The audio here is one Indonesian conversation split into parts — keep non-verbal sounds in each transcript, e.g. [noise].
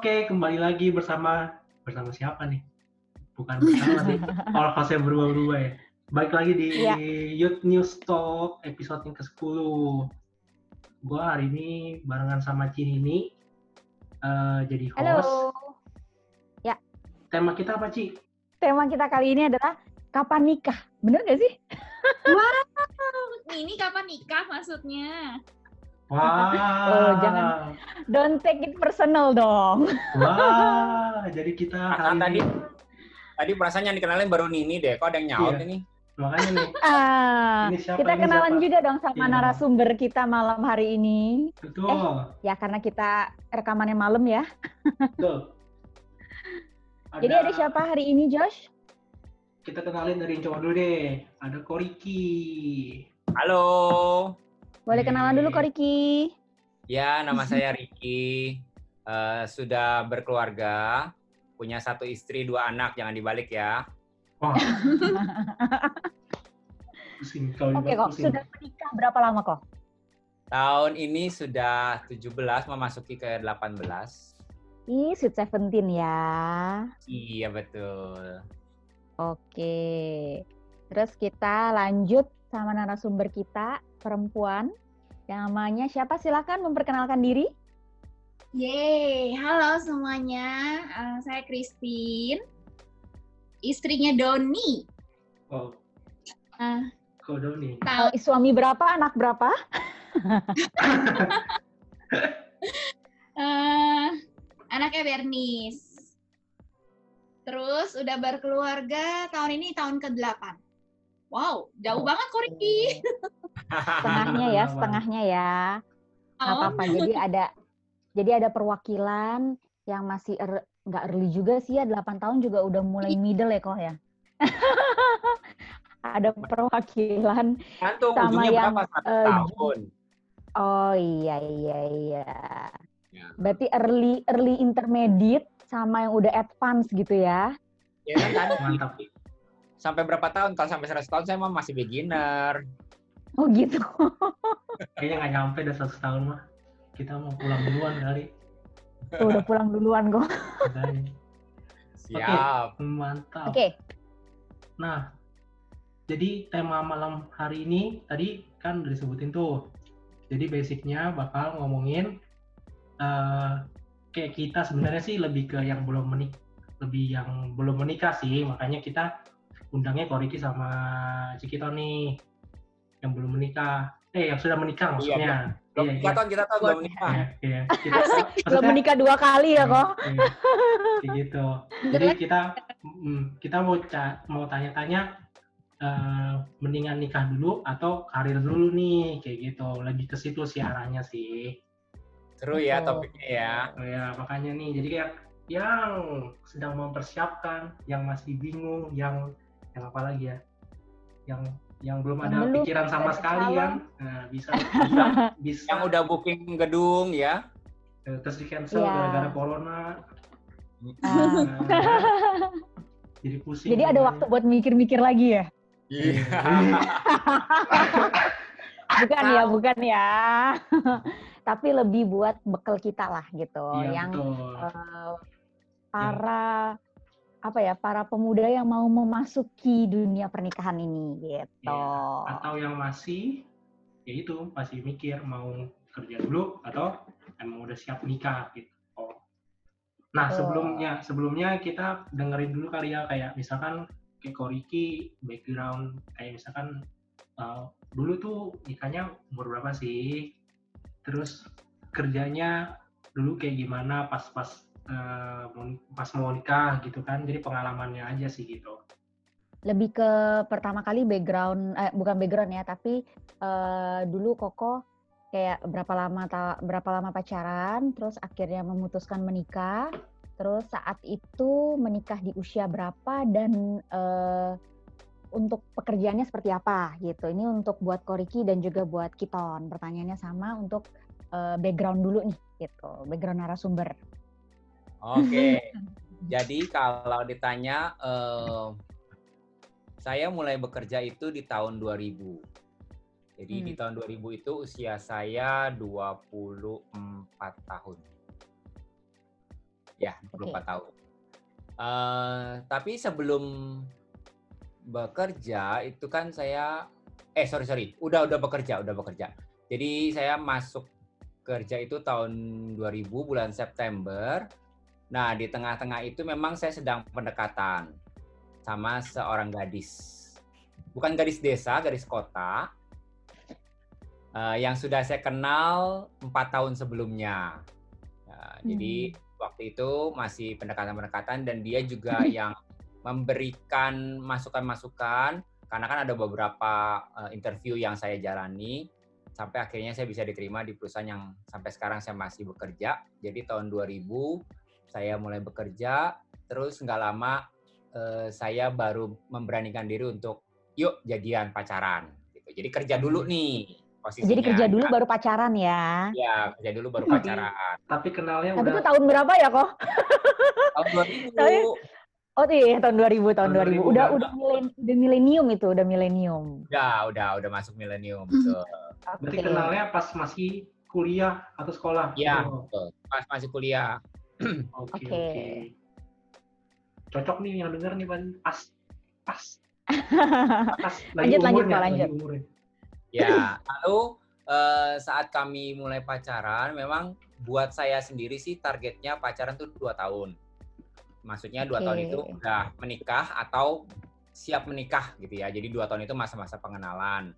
Oke, kembali lagi bersama bersama siapa nih? Bukan bersama sih. [laughs] All hostnya berubah-berubah ya. Baik lagi di Iya. Youth News Talk episode yang ke-10. Gua hari ini barengan sama Cinini eh, jadi host. Halo. Tema kita apa, Ci? Tema kita kali ini adalah kapan nikah. Bener gak sih? Ini kapan nikah maksudnya? Wah. Oh, jangan. Don't take it personal dong. Wah, jadi kita Ah, hari tadi ini tadi perasaan yang dikenalin baru Nini deh. Kok ada yang nyaut Iya. ini? makanya nih [laughs] Ah, ini siapa kita ini kenalan siapa? juga dong sama Iya. narasumber kita malam hari ini. Betul, Ya karena kita rekamannya malam ya. betul. [laughs] Jadi ada siapa hari ini Josh? Kita kenalin dari yang cowok dulu deh. Ada Koriki. Halo. Boleh kenalan dulu kok Riki. Ya, nama saya Riki. Eh, sudah berkeluarga, punya satu istri, dua anak. Jangan dibalik ya. Wah. [laughs] pusing kalau Oke kok, pusing. sudah menikah berapa lama kok? Tahun ini sudah 17, memasuki ke 18. Ih, sweet 17 ya. Iya, betul. Oke. Terus kita lanjut sama narasumber kita, perempuan. Yang namanya siapa? Silakan memperkenalkan diri. Yeay, halo semuanya. Eh, saya Christine. Istrinya Doni. Oh, Ah, kode nih. tahu Eh, suami berapa, anak berapa? [laughs] eh, anaknya Bernice. Terus udah berkeluarga tahun ini tahun ke-8. Wow, jauh banget kok Riki. [laughs] Setengahnya ya, setengahnya ya. Nggak Oh, apa-apa. Jadi ada jadi ada perwakilan yang masih er- nggak early juga sih ya, 8 tahun juga udah mulai middle ya kok ya. [laughs] ada perwakilan. Gantung Sama yang, berapa? Eh, tahun. Oh iya iya iya. Ya. Berarti early early intermediate sama yang udah advance gitu ya. Ya kan tadi Mantap. Sampai berapa tahun? Kalau sampai 100 tahun saya mah masih beginner. Oh gitu. [laughs] Kayaknya nggak nyampe dah satu tahun mah. Kita mau pulang duluan kali. Tuh, udah pulang duluan kok. Siap. Mantap. Oke. Nah, jadi tema malam hari ini tadi kan udah disebutin tuh. Jadi basicnya bakal ngomongin eh kayak kita sebenarnya sih lebih ke yang belum menik, lebih yang belum menikah sih. Makanya kita undangnya Koriki sama Cikito nih yang belum menikah. Eh, yang sudah menikah maksudnya. Belum Iya, kita iya. tahun kita tahun belum nikah. Iya, iya. Kita, Belum maksudnya- menikah dua kali ya kok. Iya, kayak gitu. Jadi kita mm, kita mau mau tanya-tanya eh, mendingan nikah dulu atau karir dulu nih kayak gitu. Lebih ke situ sih arahnya sih. Seru ya Betul. topiknya ya. Oh ya makanya nih jadi kayak yang sedang mempersiapkan, yang masih bingung, yang yang apa lagi ya? Yang yang belum Yang ada belum pikiran sama ada sekali calon. kan. Nah, bisa bisa [laughs] bisa Yang udah booking gedung ya. eh, terus di cancel Iya. gara-gara corona. Ah. Nah, jadi pusing. Jadi ada waktu buat mikir-mikir lagi ya? Iya. [laughs] Bukan ya, bukan ya. [laughs] Tapi lebih buat bekal kita lah gitu. Iya, yang betul. eh, para apa ya, para pemuda yang mau memasuki dunia pernikahan ini gitu. Iya. Atau yang masih, ya itu masih mikir mau kerja dulu atau emang udah siap nikah gitu. Oh. Nah Betul. sebelumnya sebelumnya kita dengerin dulu kali ya kayak misalkan kayak Koriki background kayak misalkan uh, dulu tuh nikahnya umur berapa sih? Terus kerjanya dulu kayak gimana pas-pas uh, pas mau nikah gitu kan? Jadi pengalamannya aja sih gitu. Lebih ke pertama kali background, eh, bukan background ya, tapi eh, dulu Koko kayak berapa lama ta- berapa lama pacaran, terus akhirnya memutuskan menikah, terus saat itu menikah di usia berapa dan eh, untuk pekerjaannya seperti apa gitu. Ini untuk buat Koriki dan juga buat Kiton. Pertanyaannya sama untuk eh, background dulu nih gitu, background narasumber. Oke. [laughs] Jadi kalau ditanya eh, saya mulai bekerja itu di tahun 2000. Jadi di Hmm. tahun 2000 itu usia saya 24 tahun. Ya, 24 tahun. Eh, tapi sebelum bekerja itu kan saya eh sorry sorry udah udah bekerja udah bekerja jadi saya masuk kerja itu tahun 2000 bulan September nah di tengah-tengah itu memang saya sedang pendekatan sama seorang gadis. Bukan gadis desa gadis kota eh, yang sudah saya kenal empat tahun sebelumnya. Nah, jadi waktu itu masih pendekatan-pendekatan dan dia juga yang memberikan masukan-masukan karena kan ada beberapa eh, interview yang saya jalani sampai akhirnya saya bisa diterima di perusahaan yang sampai sekarang saya masih bekerja. Jadi tahun 2000 saya mulai bekerja, terus nggak lama eh, saya baru memberanikan diri untuk yuk jadian pacaran. Gitu. Jadi kerja dulu nih posisinya. Jadi kerja dulu baru pacaran ya. Ya kerja dulu baru pacaran. Tapi kenalnya Tapi udah itu tahun berapa ya kok? Tahun 2000. [laughs] Tapi- Oh iya tahun 2000 tahun Tahun 2000. 2000, Udah udah milen- udah milenium itu, udah milenium. Udah, udah, udah masuk milenium. betul. berarti Oke. kenalnya pas masih kuliah atau sekolah. Iya, Oh, betul. Pas masih kuliah. [clears throat] Oke. Cocok nih yang denger nih Pan. Pas. Pas. [laughs] Pas. Lagi Lanjut, lanjut, umurnya, Pak, lagi lanjut. umurnya. Ya, lalu eh, saat kami mulai pacaran, memang buat saya sendiri sih targetnya pacaran tuh dua tahun. Maksudnya dua Oke. tahun itu udah menikah atau siap menikah gitu ya. Jadi dua tahun itu masa-masa pengenalan.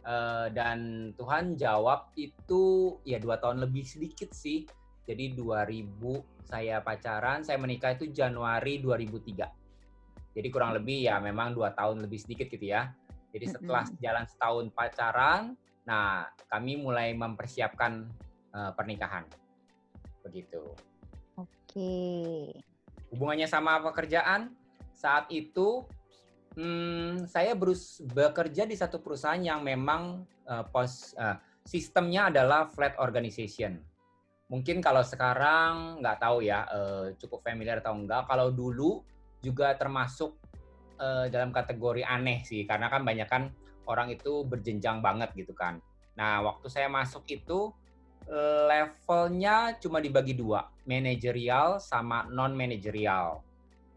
Eh, dan Tuhan jawab itu ya dua tahun lebih sedikit sih. Jadi 2000 saya pacaran, saya menikah itu Januari 2003. Jadi kurang lebih ya memang dua tahun lebih sedikit gitu ya. Jadi setelah jalan setahun pacaran, nah kami mulai mempersiapkan eh, pernikahan. Begitu. Oke. Hubungannya sama pekerjaan, saat itu hmm, saya berus bekerja di satu perusahaan yang memang eh, pos eh, sistemnya adalah flat organization. Mungkin kalau sekarang nggak tahu ya, eh, cukup familiar atau enggak. Kalau dulu juga termasuk eh, dalam kategori aneh sih, karena kan banyak kan orang itu berjenjang banget gitu kan. Nah, waktu saya masuk itu eh, levelnya cuma dibagi dua, manajerial sama non manajerial.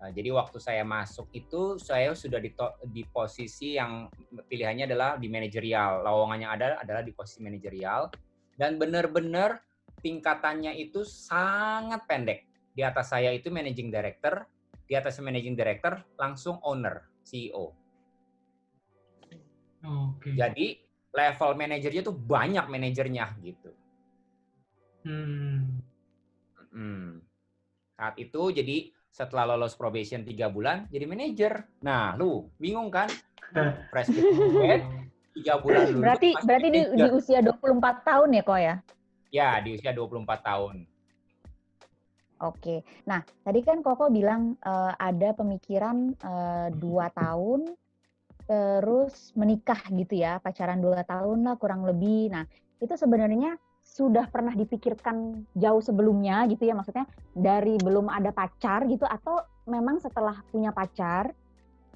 Nah, jadi waktu saya masuk itu saya sudah di, di posisi yang pilihannya adalah di manajerial, lowongan yang ada adalah di posisi manajerial dan benar-benar tingkatannya itu sangat pendek. Di atas saya itu managing director, di atas managing director langsung owner, CEO. Oke. Jadi level manajernya tuh banyak manajernya gitu. Hmm. Hmm. Saat itu jadi setelah lolos probation tiga bulan jadi manajer. Nah, lu bingung kan? Fresh graduate tiga bulan. Berarti berarti di, di usia 24 tahun ya kok ya? Ya di usia 24 tahun. Oke. Nah, tadi kan Koko bilang eh, ada pemikiran eh, dua tahun terus menikah gitu ya, pacaran dua tahun lah kurang lebih. Nah, itu sebenarnya sudah pernah dipikirkan jauh sebelumnya gitu ya, maksudnya dari belum ada pacar gitu atau memang setelah punya pacar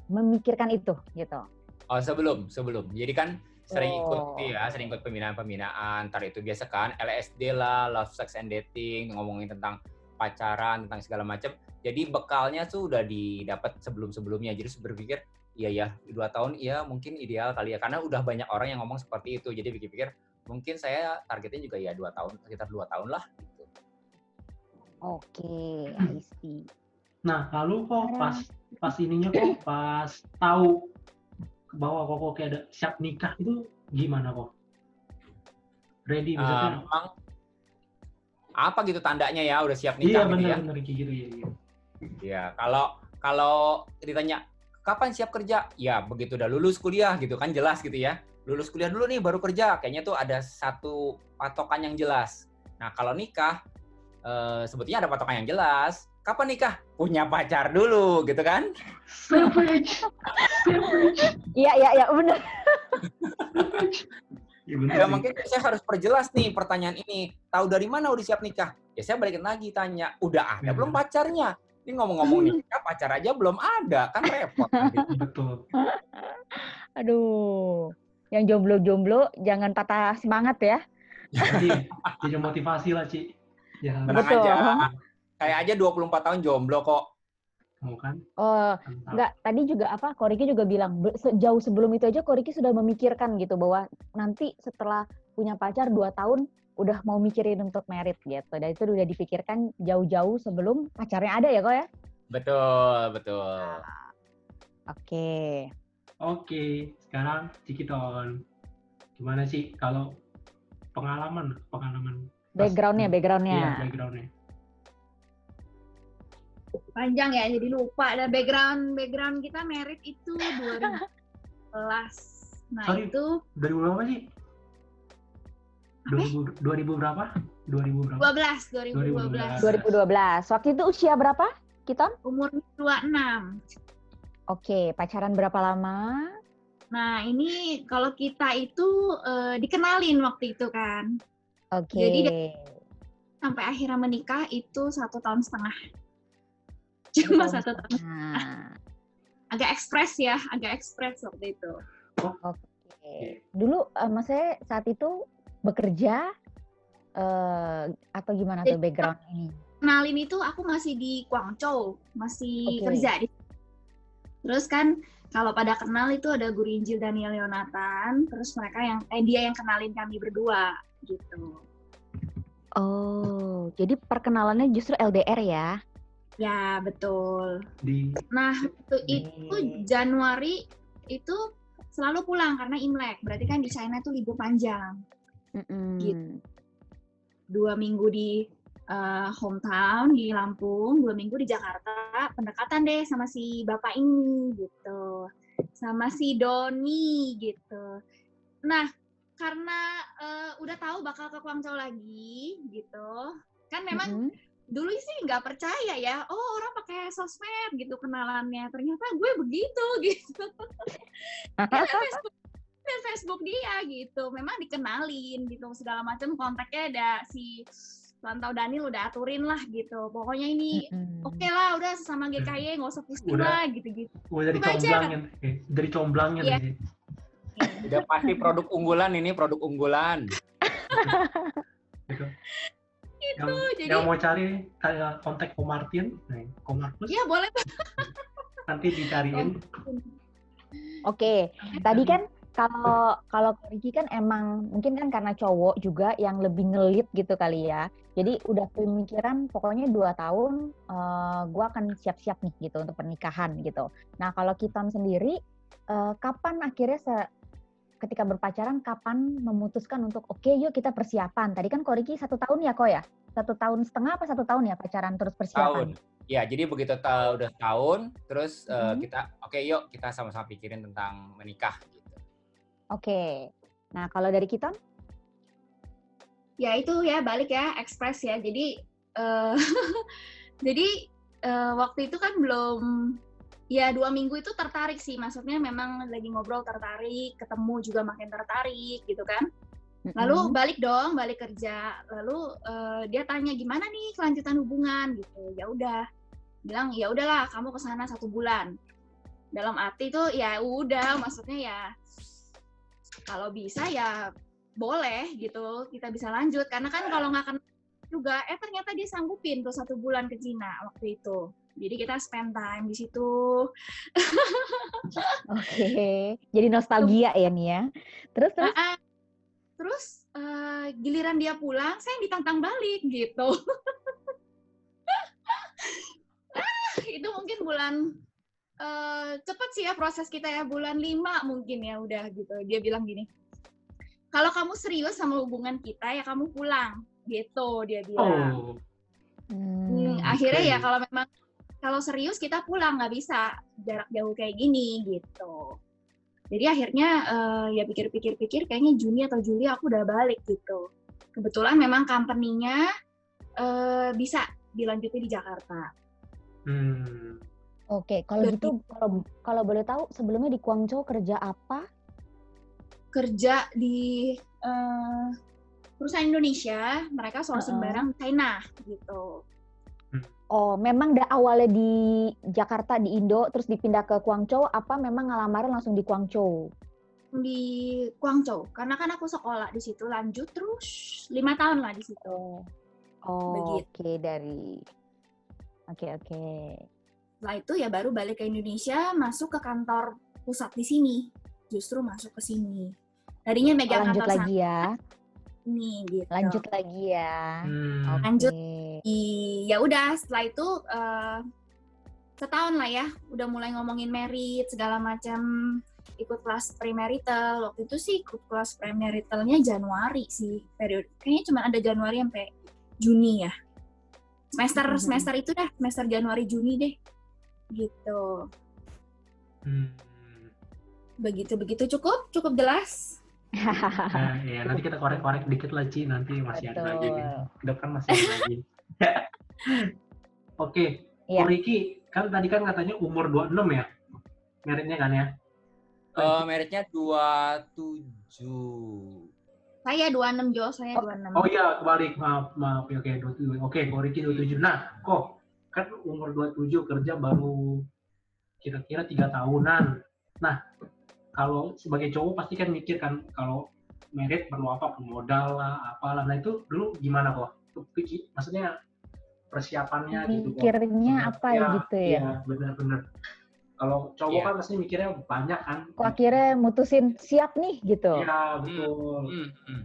memikirkan itu gitu. Oh sebelum sebelum. Jadi kan sering Oh. ikut ya, sering ikut pembinaan-pembinaan. Ntar itu biasa kan LSD lah, love sex and dating, ngomongin tentang pacaran, tentang segala macam. Jadi bekalnya tuh udah didapat sebelum-sebelumnya. Jadi berpikir, iya ya dua tahun, iya mungkin ideal kali ya. Karena udah banyak orang yang ngomong seperti itu. Jadi pikir-pikir, mungkin saya targetnya juga ya dua tahun, sekitar dua tahun lah. Gitu. Oke, I see. Nah, lalu kok pas pas ininya kok pas tahu bahwa kok kayak ada siap nikah itu gimana kok? Ready Eh, misalnya? memang apa gitu tandanya ya udah siap iya nikah gitu ya? benar benar kayak gitu ya. iya. Ya, kalau kalau ditanya kapan siap kerja, ya begitu udah lulus kuliah gitu kan jelas gitu ya. Lulus kuliah dulu nih baru kerja, kayaknya tuh ada satu patokan yang jelas. Nah kalau nikah eh, sebetulnya ada patokan yang jelas. Kapan nikah? Punya pacar dulu gitu kan? Savage, savage, Iya, iya, iya, benar. Iya. Ya sih. mungkin saya harus perjelas nih pertanyaan ini. Tahu dari mana udah siap nikah? Ya saya balikin lagi tanya, udah ada Hmm. belum pacarnya? Ini ngomong-ngomong nikah, [laughs] pacar aja belum ada, kan repot. nanti. [laughs] Betul. Aduh, yang jomblo-jomblo jangan patah semangat ya. Jadi jadi motivasi lah, Ci. Ya, Betul. aja. Saya aja 24 tahun jomblo kok. Kan? Oh, enggak. Tadi juga apa? Koriki juga bilang jauh sebelum itu aja Koriki sudah memikirkan gitu bahwa nanti setelah punya pacar 2 tahun udah mau mikirin untuk merit gitu. Dan itu udah dipikirkan jauh-jauh sebelum pacarnya ada ya kok ya? Betul, betul. Oke. Oke, sekarang Cikiton. Gimana sih kalau pengalaman, pengalaman Backgroundnya, backgroundnya. Iya, backgroundnya. Panjang ya, jadi lupa. Ada background background kita merit itu 2011. Nah Sorry. itu 2000 berapa sih? 2000, 2000 berapa? 2000 berapa? 12, 2012. 2012. Waktu itu usia berapa? Kiton? Umur 26. Oke, pacaran berapa lama? Nah ini kalau kita itu eh, dikenalin waktu itu kan. Oke. Jadi Sampai akhirnya menikah itu satu tahun setengah. Cuma satu tahun. Nah, Agak ekspres ya, agak ekspres waktu itu. Oke. Dulu eh, maksudnya saat itu bekerja eh atau gimana tuh background ini? kenalin itu aku masih di Guangzhou, masih Oke. kerja di. Terus kan kalau pada kenal itu ada Guru Injil Daniel Yonatan, terus mereka yang eh dia yang kenalin kami berdua gitu. Oh, jadi perkenalannya justru LDR ya? Ya betul. Di Nah itu, itu Oke. Januari itu selalu pulang karena Imlek, berarti kan di China itu libur panjang. Mm-mm. Gitu. Dua minggu di eh, hometown di Lampung, dua minggu di Jakarta, pendekatan deh sama si bapak ini gitu, sama si Doni gitu. Nah karena eh, udah tahu bakal ke Guangzhou lagi gitu, kan memang Mm-mm. Dulu sih nggak percaya ya oh orang pakai sosmed gitu kenalannya ternyata gue begitu [laughs] gitu Facebook Facebook dia gitu memang dikenalin gitu segala macam kontaknya ada si Pantau Daniel udah aturin lah gitu pokoknya ini Mm-mm. oke lah udah sesama GKY nggak usah pusing Udah. lah gitu gitu udah aja. dicomblangin, eh, dari comblangin Iya. sih. Udah pasti produk unggulan ini produk unggulan. Gitu. itu Yang, jadi yang mau cari kayak kontak Ko Martin, nah, Ko Markus ya boleh nanti dicariin. Oke, tadi kan kalau kalau Ricky kan emang mungkin kan karena cowok juga yang lebih ngelit gitu kali ya. Jadi udah pemikiran pokoknya dua tahun eh, gua akan siap-siap nih gitu untuk pernikahan gitu. Nah kalau Kiton sendiri eh, kapan akhirnya se- ketika berpacaran kapan memutuskan untuk oke yuk kita persiapan. Tadi kan Koriki satu tahun ya kok ya? Satu tahun setengah apa satu tahun ya pacaran terus persiapan? Tahun. Ya, jadi begitu ta- udah tahun, terus eh, Mhm. kita oke yuk kita sama-sama pikirin tentang menikah gitu. Oke. Nah kalau dari Kiton? ya itu ya balik ya ekspres ya jadi eh, [laughs] jadi eh, waktu itu kan belum ya dua minggu itu tertarik sih. Maksudnya memang lagi ngobrol tertarik ketemu juga makin tertarik gitu kan. Lalu balik dong balik kerja. Lalu eh, dia tanya gimana nih kelanjutan hubungan? Gitu. Ya udah. Bilang ya udahlah kamu ke sana satu bulan. Dalam arti itu ya udah. Maksudnya ya kalau bisa ya boleh gitu kita bisa lanjut. Karena kan kalau nggak kenal juga eh ternyata dia sanggupin tuh satu bulan ke Cina waktu itu jadi kita spend time di situ. Oke, jadi nostalgia ya nih ya. Terus terus? Ah, ah. terus eh, giliran dia pulang saya yang ditantang balik gitu. Ah, itu mungkin bulan eh, cepet sih ya proses kita ya bulan lima mungkin ya udah gitu. Dia bilang gini kalau kamu serius sama hubungan kita ya kamu pulang gitu dia bilang. Oh, Hmm, Hmm, akhirnya ya kalau memang kalau serius kita pulang nggak bisa jarak jauh kayak gini gitu. Jadi akhirnya eh, ya pikir-pikir-pikir kayaknya Juni atau Juli aku udah balik gitu. Kebetulan memang company-nya eh, bisa dilanjutin di Jakarta. hmm. Oke, kalau Jadi- gitu kalau kalau boleh tahu sebelumnya di Guangzhou kerja apa? Kerja di eh, perusahaan Indonesia, mereka sourcing Uh-uh. barang China gitu. Oh, memang da awalnya di Jakarta di Indo terus dipindah ke Guangzhou apa memang ngelamaran langsung di Guangzhou? Di Guangzhou, karena kan aku sekolah di situ lanjut terus lima tahun lah di situ. Oh, oke dari Oke, oke. Setelah itu ya baru balik ke Indonesia, masuk ke kantor pusat di sini. Justru masuk ke sini. Tadinya Oh, megang lanjut kantor lagi ya. Sini gitu. Lanjut lagi ya. Hmm. Oke. Lanjut. Ya udah setelah itu eh, setahun lah ya udah mulai ngomongin merit segala macam ikut kelas premarital waktu itu sih ikut kelas premaritalnya Januari sih periode kayaknya cuma ada Januari sampai Juni ya semester Mhm. semester itu dah semester Januari Juni deh gitu Hmm. begitu begitu cukup cukup jelas Nah, [laughs] ya nanti kita korek-korek dikit lah Ci, nanti masih ada lagi nih. Betul. Ke depan masih ada lagi. [laughs] Oke, Iya. Ko Riki, kan tadi kan katanya umur 26 ya? Meritnya kan ya? Eh, meritnya 27. saya 26 Jo saya Oh, 26 Oh iya, kebalik. Maaf, maaf. Oke, 27. Oke, Ko Riki 27. Nah, kok kan umur 27 kerja baru kira-kira tiga tahunan. Nah, kalau sebagai cowok pasti kan mikir kan kalau merit perlu apa, perlu modal lah, apalah. Nah itu dulu gimana kok? Pikir- Maksudnya persiapannya gitu kok. Mikirnya apa Iya, gitu ya? Iya, benar-benar. Kalau cowok Iya. kan pasti mikirnya banyak kan. Kok akhirnya mutusin siap nih gitu? Iya, betul. Hmm, hmm.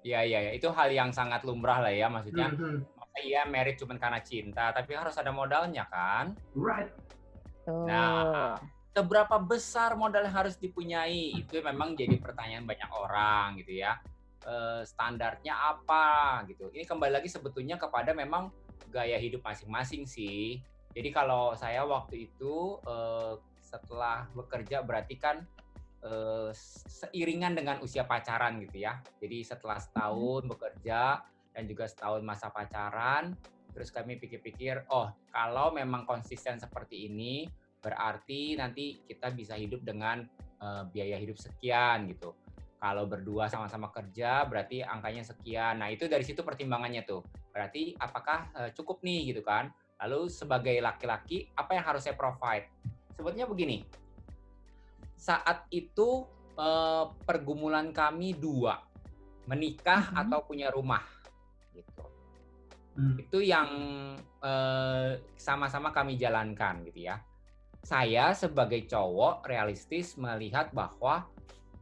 Iya, iya, iya. Itu hal yang sangat lumrah lah ya. Maksudnya, Mhm. masa iya merit cuma karena cinta, tapi harus ada modalnya kan? Right. Nah, seberapa besar modal yang harus dipunyai? Itu memang jadi pertanyaan banyak orang gitu ya. Eh, standarnya apa gitu. Ini kembali lagi sebetulnya kepada memang gaya hidup masing-masing sih. Jadi kalau saya waktu itu eh, setelah bekerja berarti kan eh, seiringan dengan usia pacaran gitu ya. Jadi setelah setahun bekerja dan juga setahun masa pacaran, terus kami pikir-pikir, oh kalau memang konsisten seperti ini, berarti nanti kita bisa hidup dengan eh, biaya hidup sekian gitu. Kalau berdua sama-sama kerja, berarti angkanya sekian. Nah itu dari situ pertimbangannya tuh. Berarti apakah eh, cukup nih gitu kan? Lalu sebagai laki-laki, apa yang harus saya provide? Sebetulnya begini, saat itu eh, pergumulan kami dua, menikah Mhm. atau punya rumah, gitu. Hmm. Itu yang eh, sama-sama kami jalankan, gitu ya. Saya sebagai cowok realistis melihat bahwa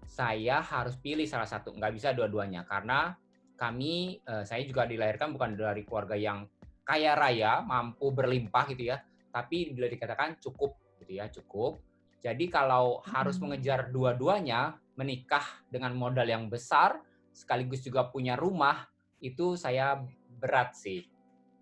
saya harus pilih salah satu, nggak bisa dua-duanya karena kami, eh, saya juga dilahirkan bukan dari keluarga yang kaya raya, mampu berlimpah gitu ya, tapi bila dikatakan cukup gitu ya, cukup. Jadi kalau harus Hmm. mengejar dua-duanya, menikah dengan modal yang besar, sekaligus juga punya rumah, itu saya berat sih.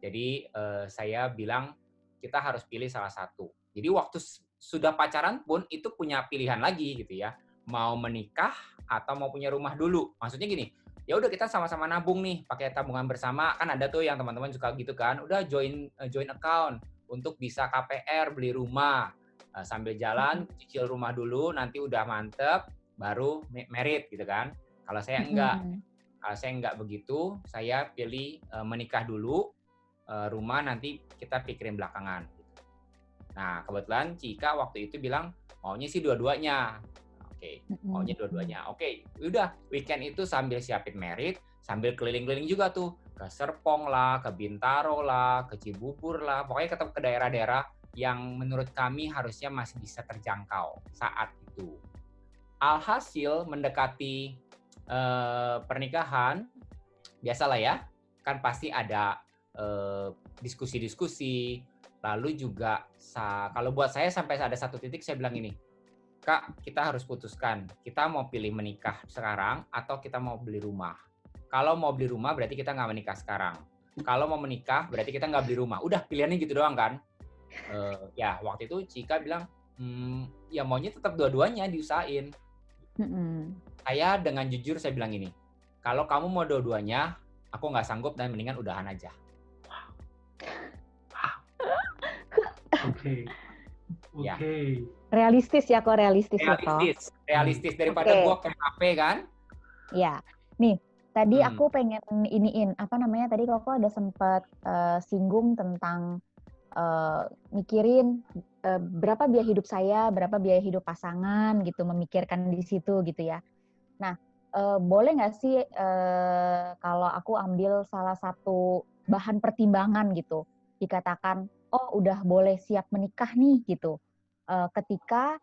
Jadi eh, saya bilang kita harus pilih salah satu. Jadi waktu sudah pacaran pun itu punya pilihan lagi gitu ya, mau menikah atau mau punya rumah dulu. Maksudnya gini, ya udah kita sama-sama nabung nih pakai tabungan bersama. Kan ada tuh yang teman-teman suka gitu kan. Udah join eh, join account untuk bisa KPR beli rumah. Eh, sambil jalan cicil rumah dulu nanti udah mantep baru me- merit gitu kan. Kalau saya enggak Mm-mm. kalau saya enggak begitu saya pilih eh, menikah dulu rumah nanti kita pikirin belakangan nah kebetulan Cika waktu itu bilang maunya sih dua-duanya oke Mm-mm. maunya dua-duanya. Oke, udah weekend itu sambil siapin merit, sambil keliling-keliling juga tuh ke Serpong lah, ke Bintaro lah, ke Cibubur lah, pokoknya ketemu ke daerah-daerah yang menurut kami harusnya masih bisa terjangkau saat itu. Alhasil mendekati eh, pernikahan, biasalah ya, kan pasti ada eh, diskusi-diskusi, lalu juga kalau buat saya sampai ada satu titik saya bilang ini, Kak, kita harus putuskan. Kita mau pilih menikah sekarang atau kita mau beli rumah. Kalau mau beli rumah berarti kita nggak menikah sekarang. Kalau mau menikah berarti kita nggak beli rumah. Udah pilihannya gitu doang kan? Eh, ya waktu itu Cika bilang, "Hmm, ya maunya tetap dua-duanya diusahain. Mm-mm. Saya dengan jujur saya bilang ini, kalau kamu mau dua-duanya, aku nggak sanggup dan mendingan udahan aja. Oke. Ya. Oke. Realistis ya kok realistis ya kok. Realistis, realistis daripada Oke. gua ke HP kan? Ya, nih tadi Hmm. aku pengen iniin apa namanya tadi kok ada sempat eh, singgung tentang eh, mikirin eh, berapa biaya hidup saya, berapa biaya hidup pasangan gitu, memikirkan di situ gitu ya. Nah, eh, boleh nggak sih eh, kalau aku ambil salah satu bahan pertimbangan gitu, dikatakan oh udah boleh siap menikah nih gitu. Uh, ketika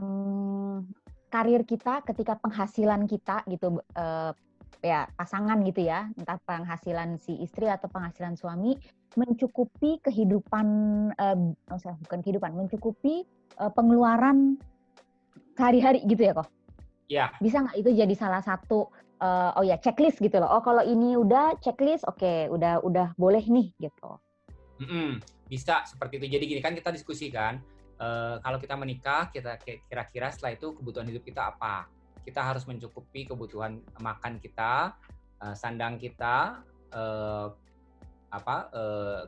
um, karir kita, ketika penghasilan kita gitu uh, ya pasangan gitu ya, entah penghasilan si istri atau penghasilan suami mencukupi kehidupan uh, bukan kehidupan, mencukupi uh, pengeluaran sehari-hari gitu ya kok. Ya. Bisa nggak itu jadi salah satu uh, oh ya checklist gitu loh. Oh kalau ini udah checklist, oke okay, udah udah boleh nih gitu. Mm -hmm. Bisa seperti itu. Jadi gini kan kita diskusikan uh, kalau kita menikah kita kira-kira setelah itu kebutuhan hidup kita apa? Kita harus mencukupi kebutuhan makan kita, uh, sandang kita, uh, apa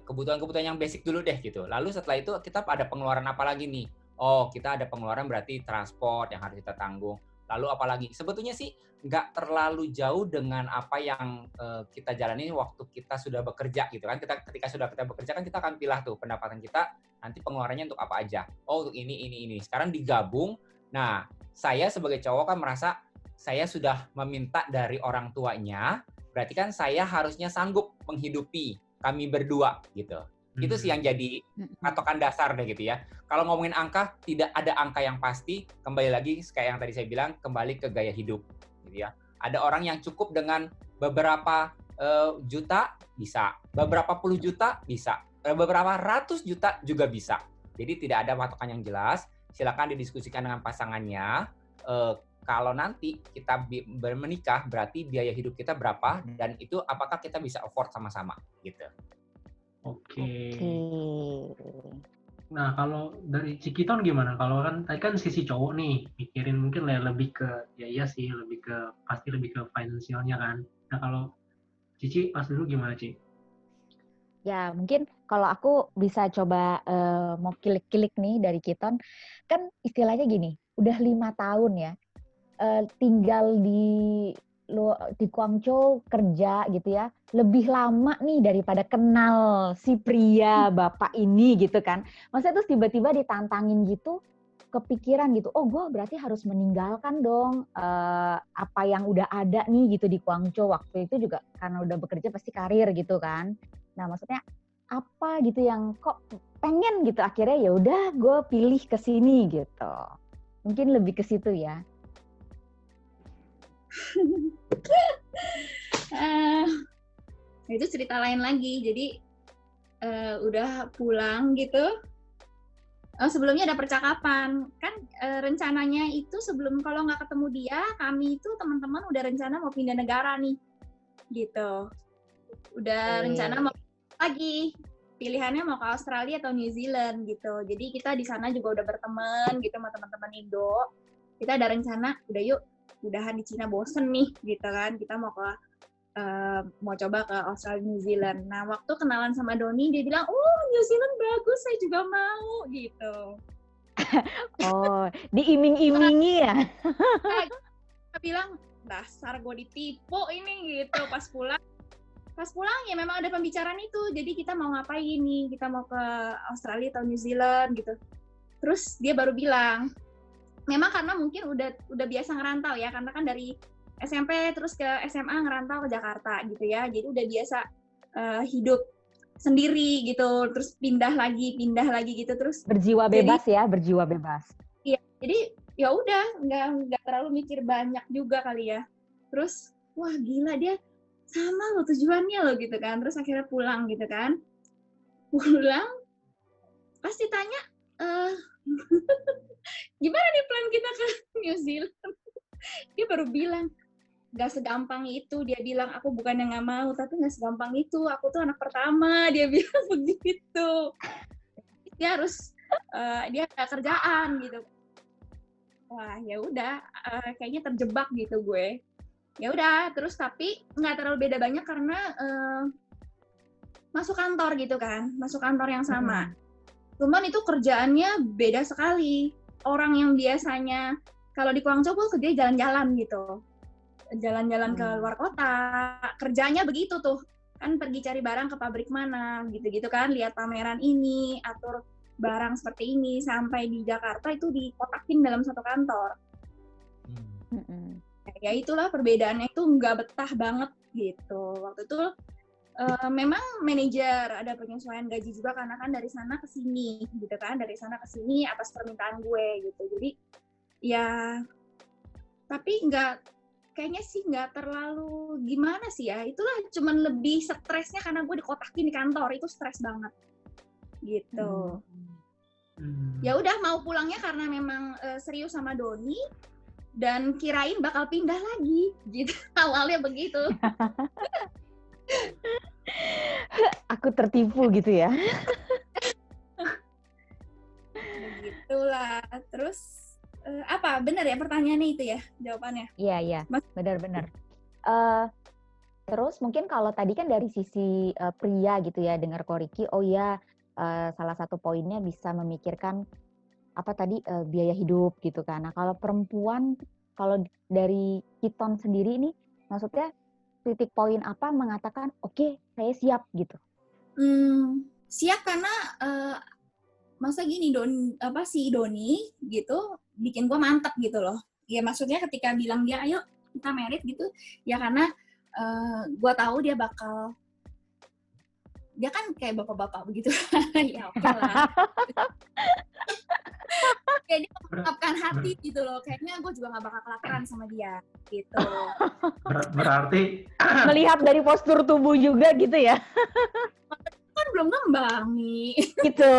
kebutuhan-kebutuhan yang basic dulu deh gitu. Lalu setelah itu kita ada pengeluaran apa lagi nih? Oh kita ada pengeluaran berarti transport yang harus kita tanggung Lalu apalagi sebetulnya sih nggak terlalu jauh dengan apa yang uh, kita jalani waktu kita sudah bekerja gitu kan. Kita ketika sudah kita bekerja kan kita akan pilih tuh pendapatan kita nanti pengeluarannya untuk apa aja. Oh untuk ini ini ini. Sekarang digabung. Nah saya sebagai cowok kan merasa saya sudah meminta dari orang tuanya. Berarti kan saya harusnya sanggup menghidupi kami berdua gitu. Itu sih yang jadi patokan dasar deh gitu ya. Kalau ngomongin angka, tidak ada angka yang pasti. Kembali lagi kayak yang tadi saya bilang, kembali ke gaya hidup gitu ya. Ada orang yang cukup dengan beberapa uh, juta bisa, beberapa puluh juta bisa, eh, beberapa ratus juta juga bisa. Jadi tidak ada patokan yang jelas. Silakan didiskusikan dengan pasangannya. Uh, kalau nanti kita menikah berarti biaya hidup kita berapa dan itu apakah kita bisa afford sama-sama gitu. Oke. Okay. Nah, kalau dari Cikiton gimana? Kalau kan tadi kan sisi cowok nih, mikirin mungkin lebih ke ya iya sih, lebih ke pasti lebih ke finansialnya kan. Nah, kalau Cici pas dulu gimana, Ci? Ya, mungkin kalau aku bisa coba uh, mau kilik-kilik nih dari Kiton, kan istilahnya gini, udah lima tahun ya, uh, tinggal di lo di Guangzhou kerja gitu ya lebih lama nih daripada kenal si pria bapak ini gitu kan. Maksudnya terus tiba-tiba ditantangin gitu kepikiran gitu oh gue berarti harus meninggalkan dong uh, apa yang udah ada nih gitu di Guangzhou. Waktu itu juga karena udah bekerja pasti karir gitu kan. Nah maksudnya apa gitu yang kok pengen gitu akhirnya ya udah gue pilih ke sini gitu. Mungkin lebih ke situ ya uh, itu cerita lain lagi. Jadi uh, udah pulang gitu. Oh, sebelumnya ada percakapan. Kan uh, rencananya itu sebelum kalau nggak ketemu dia kami itu teman-teman udah rencana mau pindah negara nih. Gitu. Udah hmm. rencana mau lagi. Pilihannya mau ke Australia atau New Zealand gitu. Jadi kita di sana juga udah berteman gitu sama teman-teman Indo. Kita ada rencana udah yuk udahan di Cina bosen nih gitu kan. Kita mau ke uh, mau coba ke Australia New Zealand. Nah waktu kenalan sama Doni dia bilang oh New Zealand bagus saya juga mau gitu. Oh diiming-imingi ya? Dia bilang dasar gue ditipu ini gitu. Pas pulang pas pulang ya memang ada pembicaraan itu. Jadi kita mau ngapain nih? Kita mau ke Australia atau New Zealand gitu. Terus dia baru bilang memang karena mungkin udah udah biasa ngerantau ya karena kan dari SMP terus ke SMA ngerantau ke Jakarta gitu ya. Jadi udah biasa uh, hidup sendiri gitu terus pindah lagi pindah lagi gitu terus berjiwa bebas jadi, ya berjiwa bebas. Iya jadi ya udah nggak nggak terlalu mikir banyak juga kali ya. Terus wah gila dia sama lo tujuannya lo gitu kan. Terus akhirnya pulang gitu kan. Pulang pasti tanya eh [laughs] gimana nih plan kita ke New Zealand? Dia baru bilang gak segampang itu. Dia bilang aku bukan yang nggak mau tapi gak segampang itu. Aku tuh anak pertama. [laughs] Dia bilang begitu. Dia harus uh, dia ada kerjaan gitu. Wah ya udah uh, kayaknya terjebak gitu gue. Ya udah terus tapi nggak terlalu beda banyak karena uh, masuk kantor gitu kan masuk kantor yang sama. Hmm. cuman itu kerjaannya beda sekali orang yang biasanya kalau di Guangzhou pun kerja jalan-jalan gitu. Jalan-jalan hmm. ke luar kota kerjanya begitu tuh. Kan pergi cari barang ke pabrik mana gitu-gitu kan. Lihat pameran ini atur barang seperti ini. Sampai di Jakarta itu dikotakin dalam satu kantor. Hmm. ya itulah perbedaannya. Itu nggak betah banget gitu. Waktu itu eh, memang manajer ada penyesuaian gaji juga karena kan dari sana ke sini gitu kan. Dari sana ke sini atas permintaan gue gitu. Jadi ya tapi nggak kayaknya sih nggak terlalu gimana sih ya. Itulah cuman lebih stresnya karena gue dikotakin di kantor. Itu stres banget. Gitu. Hmm. ya udah mau pulangnya karena memang eh, serius sama Doni dan kirain bakal pindah lagi. Gitu. [laughs] Awalnya begitu [laughs] Aku tertipu gitu ya. begitulah terus eh, apa benar ya pertanyaannya itu ya jawabannya Iya, iya. Benar-benar. Eh, terus mungkin kalau tadi kan dari sisi eh, pria gitu ya, dengar Koriki, oh ya eh, salah satu poinnya bisa memikirkan apa tadi eh, biaya hidup gitu kan. Nah, kalau perempuan kalau dari Kiton sendiri ini maksudnya titik poin apa mengatakan oke, saya siap gitu. Hmm, siap karena eh, masa gini Don apa si Doni gitu bikin gue mantep gitu loh. Ya maksudnya ketika bilang dia ayo kita merit gitu ya karena eh, gue tahu dia bakal dia kan kayak bapak-bapak begitu [laughs] ya oke lah. [laughs] kayak dia mengungkapkan hati gitu loh. Kayaknya gue juga nggak bakal kelaparan sama dia gitu. Ber- berarti [clears throat] Melihat dari postur tubuh juga gitu ya. kan belum ngembang nih. Gitu.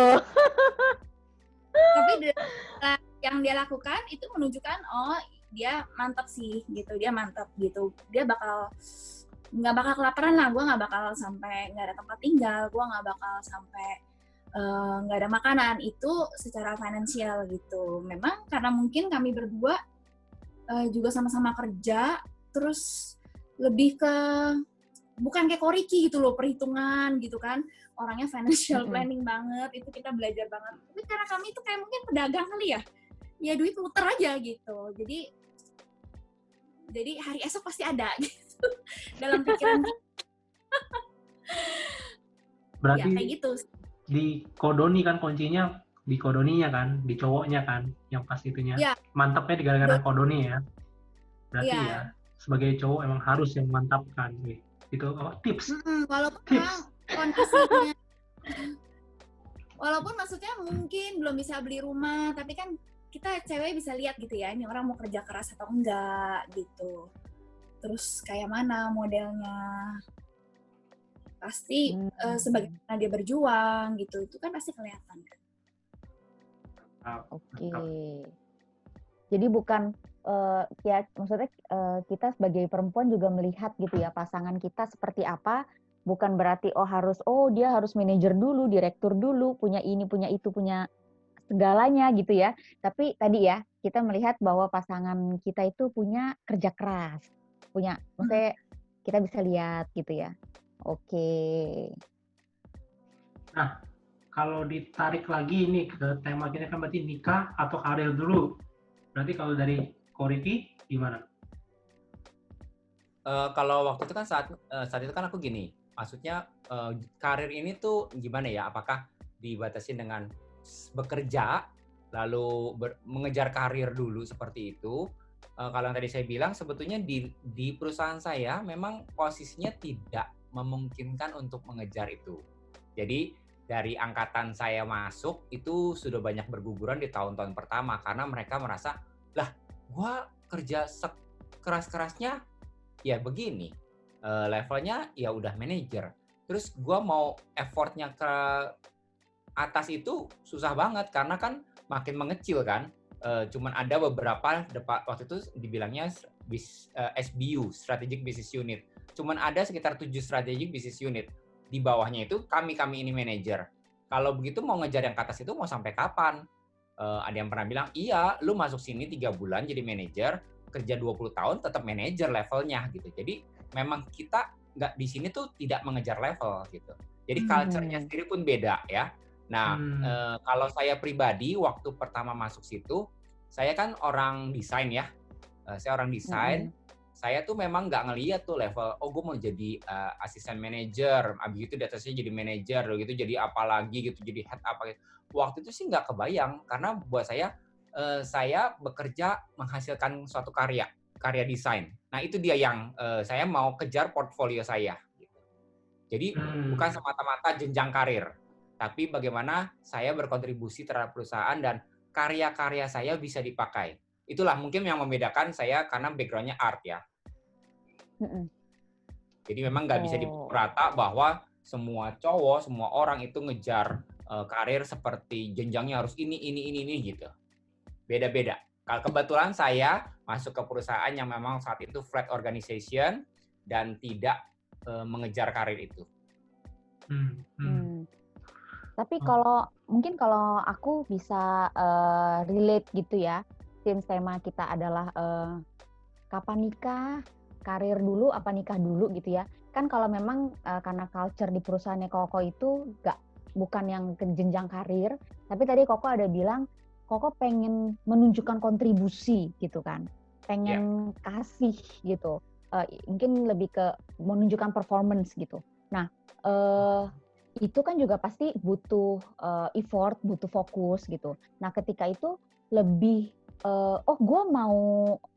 tapi yang dia lakukan itu menunjukkan oh dia mantap sih gitu dia mantap gitu dia bakal nggak bakal kelaparan lah gue nggak bakal sampai nggak ada tempat tinggal gue nggak bakal sampai eh, nggak ada makanan itu secara finansial gitu. Memang karena mungkin kami berdua eh, juga sama-sama kerja terus lebih ke bukan kayak Koriki gitu loh perhitungan gitu kan. Orangnya financial planning banget itu kita belajar banget. Tapi karena kami itu kayak mungkin pedagang kali ya ya duit muter aja gitu. Jadi jadi hari esok pasti ada [laughs] gitu dalam pikiran. Kita ya berarti kayak gitu di kodoni kan kuncinya di kodoninya kan, di cowoknya kan, yang pas itunya. Iya. Mantapnya di gara-gara kodoni ya. Berarti Iya. ya sebagai cowok emang harus yang mantapkan. Wih, Itu apa, tips. Mm-mm, walaupun Tips. kondisinya walaupun maksudnya mungkin belum bisa beli rumah tapi kan kita cewek bisa lihat gitu ya ini orang mau kerja keras atau enggak gitu terus kayak mana modelnya pasti Hmm. eh, sebagaimana dia berjuang gitu itu kan pasti kelihatan kan Oke. Jadi bukan eh, ya maksudnya eh, kita sebagai perempuan juga melihat gitu ya pasangan kita seperti apa, bukan berarti oh harus oh dia harus manajer dulu, direktur dulu, punya ini, punya itu, punya segalanya gitu ya. Tapi tadi ya kita melihat bahwa pasangan kita itu punya kerja keras, punya maksudnya kita bisa lihat gitu ya. Oke. Kalau ditarik lagi ini ke tema kita kan berarti nikah atau karir dulu. Berarti kalau dari Koriki gimana? Eh, kalau waktu itu kan saat eh, saat itu kan aku gini, maksudnya eh, karir ini tuh gimana ya? Apakah dibatasi dengan bekerja lalu ber- mengejar karir dulu seperti itu? Eh, kalau yang tadi saya bilang sebetulnya di di perusahaan saya memang posisinya tidak memungkinkan untuk mengejar itu. Jadi dari angkatan saya masuk itu sudah banyak berguguran di tahun-tahun pertama karena mereka merasa lah gua kerja keras-kerasnya ya begini Eh, levelnya ya udah manajer. Terus gua mau effortnya ke atas itu susah banget karena kan makin mengecil kan. Eh, cuman ada beberapa depa- waktu itu dibilangnya bis, eh, SBU strategic business unit cuman ada sekitar tujuh strategic business unit di bawahnya itu kami kami ini manajer kalau begitu mau ngejar yang ke atas itu mau sampai kapan Eh, ada yang pernah bilang iya lu masuk sini tiga bulan jadi manajer kerja 20 tahun tetap manajer levelnya gitu. Jadi memang kita nggak di sini tuh tidak mengejar level gitu. Jadi Hmm. culture-nya sendiri pun beda ya. Nah, Hmm. eh, kalau saya pribadi waktu pertama masuk situ, saya kan orang desain ya. Eh, saya orang desain. Saya tuh memang nggak ngeliat tuh level, oh gue mau jadi eh, asisten manajer, abis itu di atasnya jadi manajer, udah gitu jadi apa lagi gitu, jadi head apa gitu. Waktu itu sih nggak kebayang, karena buat saya eh, saya bekerja menghasilkan suatu karya, karya desain. Nah itu dia yang eh, saya mau kejar portfolio saya. gitu. Jadi Hmm. bukan semata-mata jenjang karir, tapi bagaimana saya berkontribusi terhadap perusahaan dan karya-karya saya bisa dipakai. Itulah mungkin yang membedakan saya karena backgroundnya art ya. Mm-mm. Jadi memang nggak bisa Oh. dipukul rata bahwa semua cowok, semua orang itu ngejar eh, karir seperti jenjangnya harus ini, ini, ini, ini gitu. Beda-beda. Kalau kebetulan saya masuk ke perusahaan yang memang saat itu flat organization dan tidak eh, mengejar karir itu. Hmm. Hmm. Hmm. Tapi Oh. kalau mungkin kalau aku bisa eh, relate gitu ya, since tema kita adalah eh, kapan nikah, karir dulu apa nikah dulu gitu ya. Kan kalau memang eh, karena culture di perusahaannya Koko itu gak bukan yang ke jenjang karir, tapi tadi Koko ada bilang Koko pengen menunjukkan kontribusi gitu kan, pengen kasih gitu. Eh, mungkin lebih ke menunjukkan performance gitu. Nah, eh itu kan juga pasti butuh eh, effort, butuh fokus gitu. Nah, ketika itu lebih eh, oh gue mau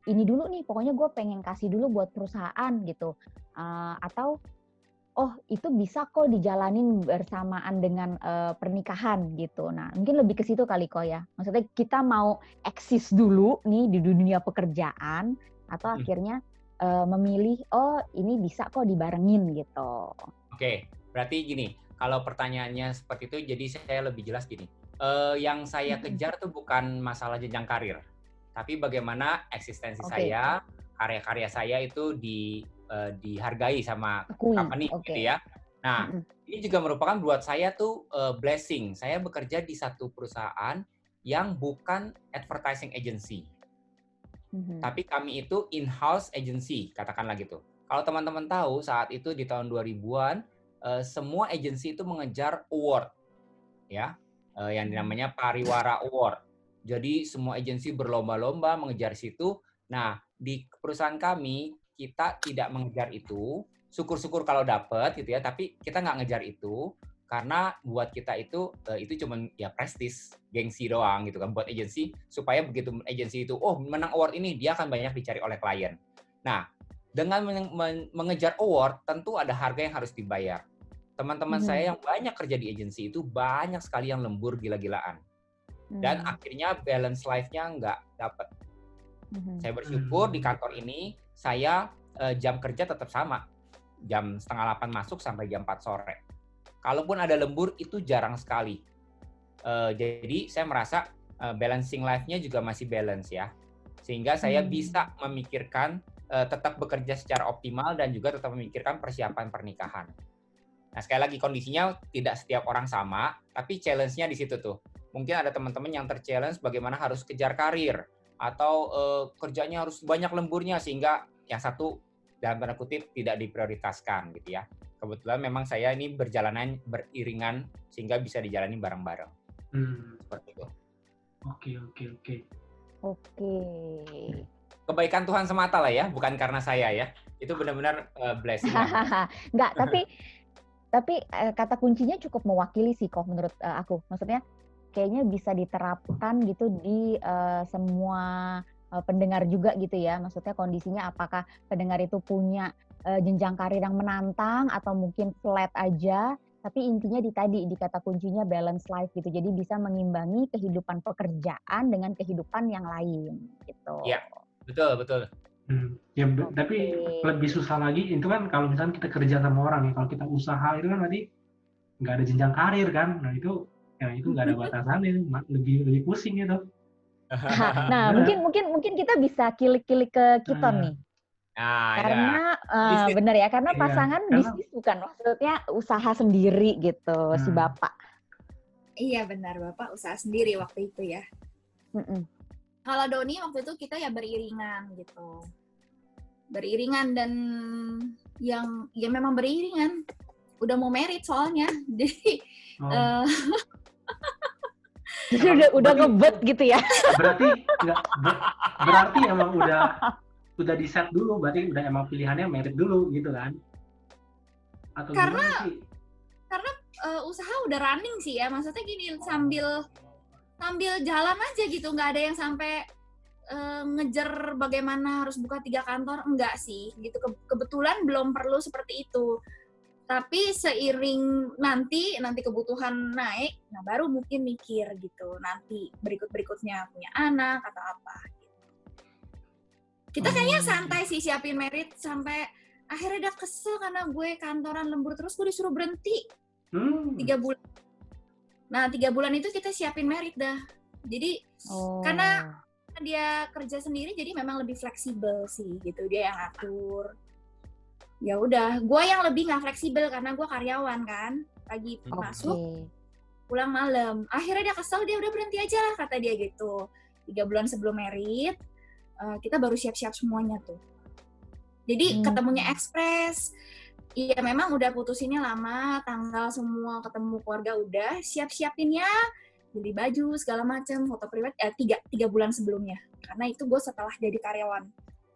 ini dulu nih, pokoknya gue pengen kasih dulu buat perusahaan gitu. Eh, atau oh itu bisa kok dijalanin bersamaan dengan eh, pernikahan gitu. Nah, mungkin lebih ke situ kali kok ya. Maksudnya kita mau eksis dulu nih di dunia pekerjaan atau Hmm. akhirnya eh, memilih oh ini bisa kok dibarengin gitu. Oke, berarti gini, kalau pertanyaannya seperti itu, jadi saya lebih jelas gini. Eh, yang saya Mm-mm. kejar tuh bukan masalah jenjang karir, tapi bagaimana eksistensi Oke. saya, karya-karya saya itu di eh, dihargai sama Akui. company Oke. gitu ya. Nah, Mm-mm. ini juga merupakan buat saya tuh eh, blessing. Saya bekerja di satu perusahaan yang bukan advertising agency, Mhm. tapi kami itu in-house agency, katakanlah gitu. Kalau teman-teman tahu saat itu di tahun 2000-an eh, semua agensi itu mengejar award ya, eh, yang Hmm. namanya Pariwara Award. Jadi semua agensi berlomba-lomba mengejar situ. Nah, di perusahaan kami kita tidak mengejar itu. Syukur-syukur kalau dapat gitu ya, tapi kita nggak ngejar itu karena buat kita itu eh, itu cuma ya prestis, gengsi doang gitu kan buat agensi supaya begitu agensi itu oh menang award ini dia akan banyak dicari oleh klien. Nah, dengan men- men- mengejar award tentu ada harga yang harus dibayar. Teman-teman Mhm. saya yang banyak kerja di agensi itu banyak sekali yang lembur gila-gilaan dan Hmm. akhirnya balance life-nya nggak dapat. Mhm. Saya bersyukur Hmm. di kantor ini saya eh, jam kerja tetap sama. Jam setengah 8 masuk sampai jam 4 sore. Kalaupun ada lembur itu jarang sekali. Eh, jadi saya merasa eh, balancing life-nya juga masih balance ya. Sehingga saya Hmm. bisa memikirkan eh, tetap bekerja secara optimal dan juga tetap memikirkan persiapan pernikahan. Nah, sekali lagi kondisinya tidak setiap orang sama, tapi challenge-nya di situ tuh. Mungkin ada teman-teman yang terchallenge bagaimana harus kejar karir atau eh, kerjanya harus banyak lemburnya sehingga yang satu dalam tanda kutip tidak diprioritaskan gitu ya. Kebetulan memang saya ini berjalanan beriringan sehingga bisa dijalani bareng-bareng Hmm. seperti itu. Oke, oke, oke. Oke. Kebaikan Tuhan semata lah ya, bukan karena saya ya. Itu benar-benar eh, blessing. [laughs] Enggak, tapi tapi eh, kata kuncinya cukup mewakili sih kok menurut aku. Maksudnya kayaknya bisa diterapkan gitu di eh, semua eh, pendengar juga gitu ya. Maksudnya kondisinya apakah pendengar itu punya eh, jenjang karir yang menantang atau mungkin flat aja. Tapi intinya di tadi di kata kuncinya balance life gitu. Jadi bisa mengimbangi kehidupan pekerjaan dengan kehidupan yang lain gitu. Iya. Betul, betul. Hmm. Ya, Oke. tapi lebih susah lagi itu kan kalau misalnya kita kerja sama orang ya, kalau kita usaha itu kan berarti nggak ada jenjang karir kan. Nah itu ya itu nggak ada batasannya, lebih lebih pusing itu. [laughs] Nah, mungkin mungkin mungkin kita bisa kilik-kilik ke Kiton Nah, nih. Nah, ya. karena eh, Bisnis. bener ya karena Iya, pasangan karena- bisnis bukan maksudnya usaha sendiri gitu si Hmm. bapak Iya benar Bapak usaha sendiri waktu itu ya. Mm-mm. Kalau Doni waktu itu kita ya beriringan gitu. Beriringan dan yang ya memang beriringan. Udah mau merit soalnya. [laughs] Jadi Oh, eh, [laughs] Jadi udah udah ngebet gitu ya berarti nggak ber- berarti emang udah udah di set dulu, berarti udah emang pilihannya merit dulu gitu kan? Atau Karena- sih? eh, usaha udah running sih ya. Maksudnya gini sambil sambil jalan aja gitu. nggak ada yang sampai eh, ngejar bagaimana harus buka tiga kantor. Enggak sih gitu. Ke- kebetulan belum perlu seperti itu. Tapi seiring nanti nanti kebutuhan naik nah baru mungkin mikir gitu nanti berikut berikutnya punya anak atau apa gitu. kita kayaknya Hmm. santai sih siapin merit sampai akhirnya udah kesel karena gue kantoran lembur terus gue disuruh berhenti Hmm. tiga bulan nah tiga bulan itu kita siapin merit dah jadi Oh. Karena- dia kerja sendiri jadi memang lebih fleksibel sih gitu dia yang atur ya udah gue yang lebih nggak fleksibel karena gue karyawan kan pagi Oke. masuk Oke. pulang malam akhirnya dia kesel dia udah berhenti aja lah kata dia gitu tiga bulan sebelum merit eh, kita baru siap-siap semuanya tuh jadi Hmm. ketemunya ekspres Iya memang udah putusinnya lama, tanggal semua ketemu keluarga udah, siap-siapinnya beli baju segala macam, foto pribadi eh, tiga tiga bulan sebelumnya, karena itu gue setelah jadi karyawan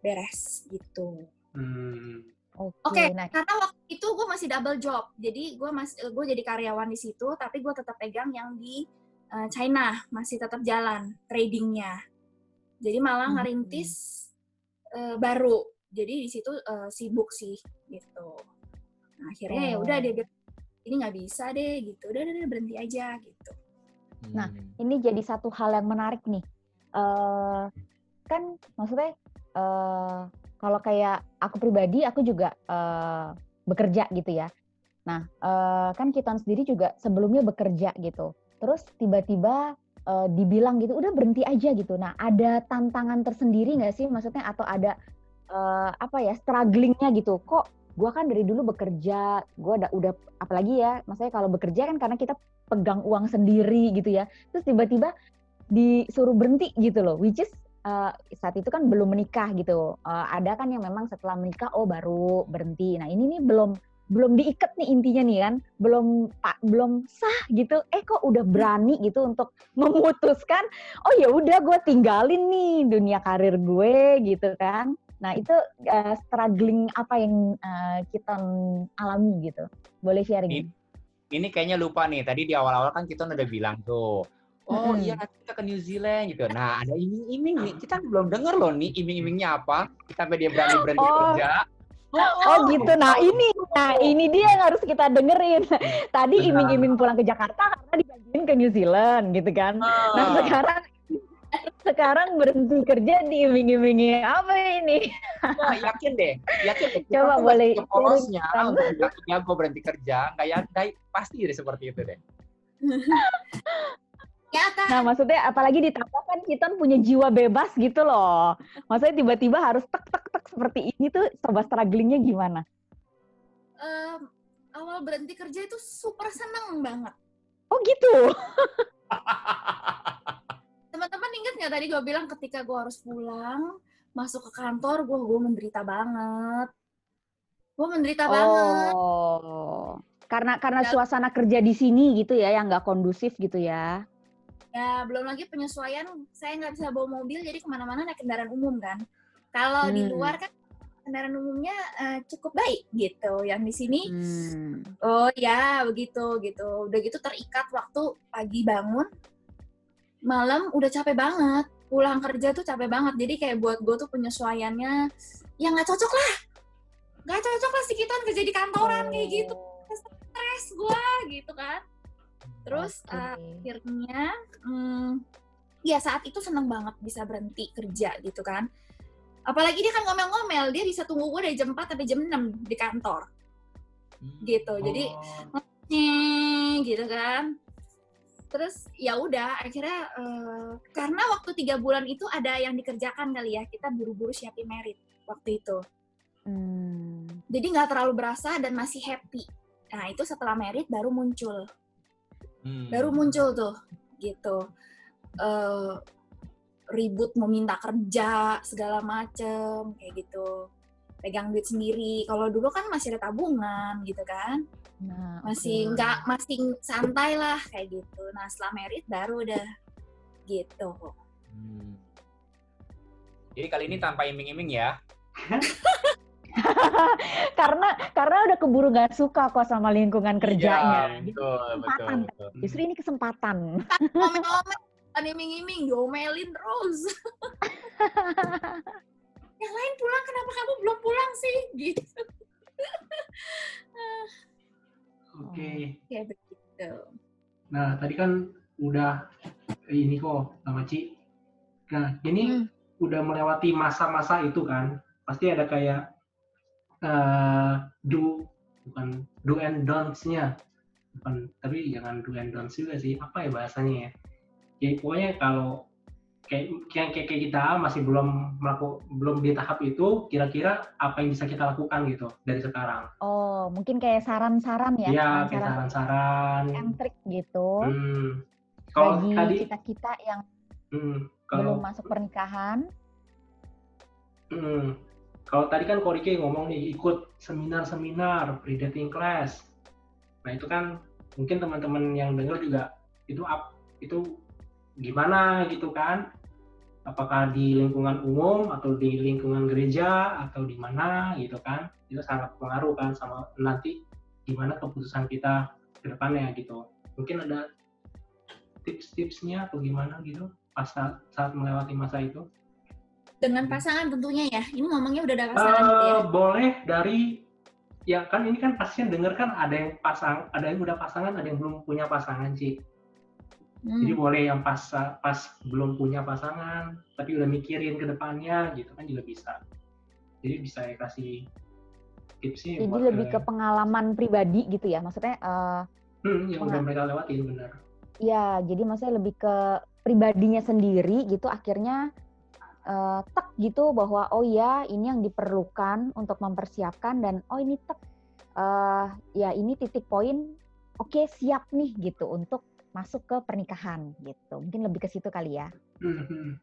beres gitu. Hmm. Oke. Oke, Nah, karena waktu itu gue masih double job, jadi gue masih gue jadi karyawan di situ, tapi gue tetap pegang yang di eh, China masih tetap jalan tradingnya. Jadi malah Hmm. ngerintis eh, baru, jadi di situ eh, sibuk sih gitu. Nah, akhirnya ya udah Oh. dia bilang ini nggak bisa deh gitu, udah udah udah, berhenti aja gitu. Nah, Hmm. ini jadi satu hal yang menarik nih. eh kan maksudnya eh kalau kayak aku pribadi, aku juga eh bekerja gitu ya. Nah, eh kan kita sendiri juga sebelumnya bekerja gitu. Terus tiba-tiba eh, dibilang gitu, udah berhenti aja gitu. Nah, ada tantangan tersendiri nggak sih? Maksudnya atau ada eh, apa ya strugglingnya gitu? Kok gua kan dari dulu bekerja, gua udah udah apalagi ya, maksudnya kalau bekerja kan karena kita pegang uang sendiri gitu ya. Terus tiba-tiba disuruh berhenti gitu loh, which is uh, saat itu kan belum menikah gitu. Uh, ada kan yang memang setelah menikah oh baru berhenti. Nah ini nih belum belum diikat nih intinya nih kan, belum pak belum sah gitu. Eh kok udah berani gitu untuk memutuskan, oh ya udah gue tinggalin nih dunia karir gue gitu kan. Nah itu uh, struggling apa yang uh, kita alami gitu. Boleh sharing? Ini- Ini kayaknya lupa nih. Tadi di awal-awal kan kita udah bilang tuh. Oh iya nanti kita ke New Zealand gitu. Nah ada iming-iming nih. Kita belum denger loh nih iming-imingnya apa. Sampai dia berani berhenti Oh. kerja. Oh gitu. Nah ini, nah ini dia yang harus kita dengerin. Tadi Benar. iming-iming pulang ke Jakarta karena dibagiin ke New Zealand gitu kan. Nah Ah. sekarang sekarang berhenti kerja diiming-imingi apa ini? Nah, yakin deh, yakin deh. Kita Coba tuh boleh sharing. untuk ya gue berhenti kerja, nggak ya, nggak- pasti deh seperti itu deh. [laughs] Ya kan? Nah maksudnya apalagi ditambah kan kita punya jiwa bebas gitu loh. Maksudnya tiba-tiba harus tek tek tek seperti ini tuh coba strugglingnya gimana? Em, awal berhenti kerja itu super seneng banget. Oh gitu. [laughs] Teman-teman ingat nggak tadi gue bilang ketika gue harus pulang masuk ke kantor gue gue menderita banget. Gue menderita banget. Oh. Karena karena Ya. suasana kerja di sini gitu ya yang nggak kondusif gitu ya. Ya belum lagi penyesuaian. Saya nggak bisa bawa mobil jadi ke mana-mana naik kendaraan umum kan. Kalau di Hmm. luar kan kendaraan umumnya eh, cukup baik gitu. Yang di sini Hmm. Oh ya begitu gitu. Udah gitu terikat waktu pagi bangun, malam udah capek banget. Pulang kerja tuh capek banget. Jadi kayak buat gue tuh penyesuaiannya ya nggak cocok lah. Nggak cocok lah sih kita kerja di kantoran kayak gitu. Stres gue gitu kan. Terus Oke. eh, akhirnya, hmm, ya saat itu seneng banget bisa berhenti kerja gitu kan. Apalagi dia kan ngomel-ngomel, dia bisa tunggu gue dari jam 4 sampai jam 6 di kantor gitu. Jadi Oh. nih gitu kan terus ya udah akhirnya eh, karena waktu tiga bulan itu ada yang dikerjakan kali ya kita buru-buru siapin merit waktu itu Hmm. jadi nggak terlalu berasa dan masih happy nah itu setelah merit baru muncul Hmm. baru muncul tuh gitu eh ribut mau minta kerja segala macem kayak gitu pegang duit sendiri kalau dulu kan masih ada tabungan gitu kan Nah, masih oke. nggak masih santai lah kayak gitu nah setelah merit baru udah gitu Hmm. Jadi kali ini tanpa iming-iming ya. [laughs] [laughs] karena karena udah keburu nggak suka kok sama lingkungan kerjanya. Iya, betul, betul, kesempatan. betul. Justru ini kesempatan. bukan iming-iming diomelin terus [laughs] yang lain pulang kenapa kamu belum pulang sih gitu Oke. Ya begitu. Nah, tadi kan udah ini kok sama Ci. Nah, ini Hmm. udah melewati masa-masa itu kan. Pasti ada kayak eh do bukan do and don'ts-nya. Bukan, tapi jangan do and don'ts juga sih. Apa ya bahasanya ya? Ya pokoknya kalau kayak kayak, kayak kayak kita masih belum melaku, belum di tahap itu, kira-kira apa yang bisa kita lakukan gitu dari sekarang? Oh, mungkin kayak saran-saran ya, Iya, kayak saran-saran saran-saran. and trik gitu Hmm. Kalau bagi tadi, kita-kita yang hmm, belum kalau masuk pernikahan. Hmm. Kalau tadi kan Korike ngomong nih ikut seminar-seminar pre-dating class. Nah itu kan mungkin teman-teman yang dengar juga itu up itu gimana gitu kan? Apakah di lingkungan umum atau di lingkungan gereja atau di mana gitu kan? Itu sangat pengaruh kan sama nanti gimana keputusan kita ke depannya gitu. Mungkin ada tips-tipsnya atau gimana gitu pas saat, saat melewati masa itu? Dengan pasangan tentunya ya. Ini ngomongnya udah ada pasangan gitu ya. Eh, boleh dari ya kan ini kan pasien denger kan ada yang pasang ada yang udah pasangan ada yang belum punya pasangan sih jadi Hmm. boleh yang pas pas belum punya pasangan tapi udah mikirin ke depannya gitu kan juga bisa jadi bisa ya kasih tipsnya Jadi buat lebih ke pengalaman pribadi gitu ya. Maksudnya eh, hmm, yang udah mereka lewatin benar ya jadi maksudnya lebih ke pribadinya sendiri gitu akhirnya eh, tek gitu bahwa oh ya ini yang diperlukan untuk mempersiapkan dan oh ini tek eh, ya ini titik poin oke siap nih gitu untuk masuk ke pernikahan gitu. Mungkin lebih ke situ kali ya. Hmm.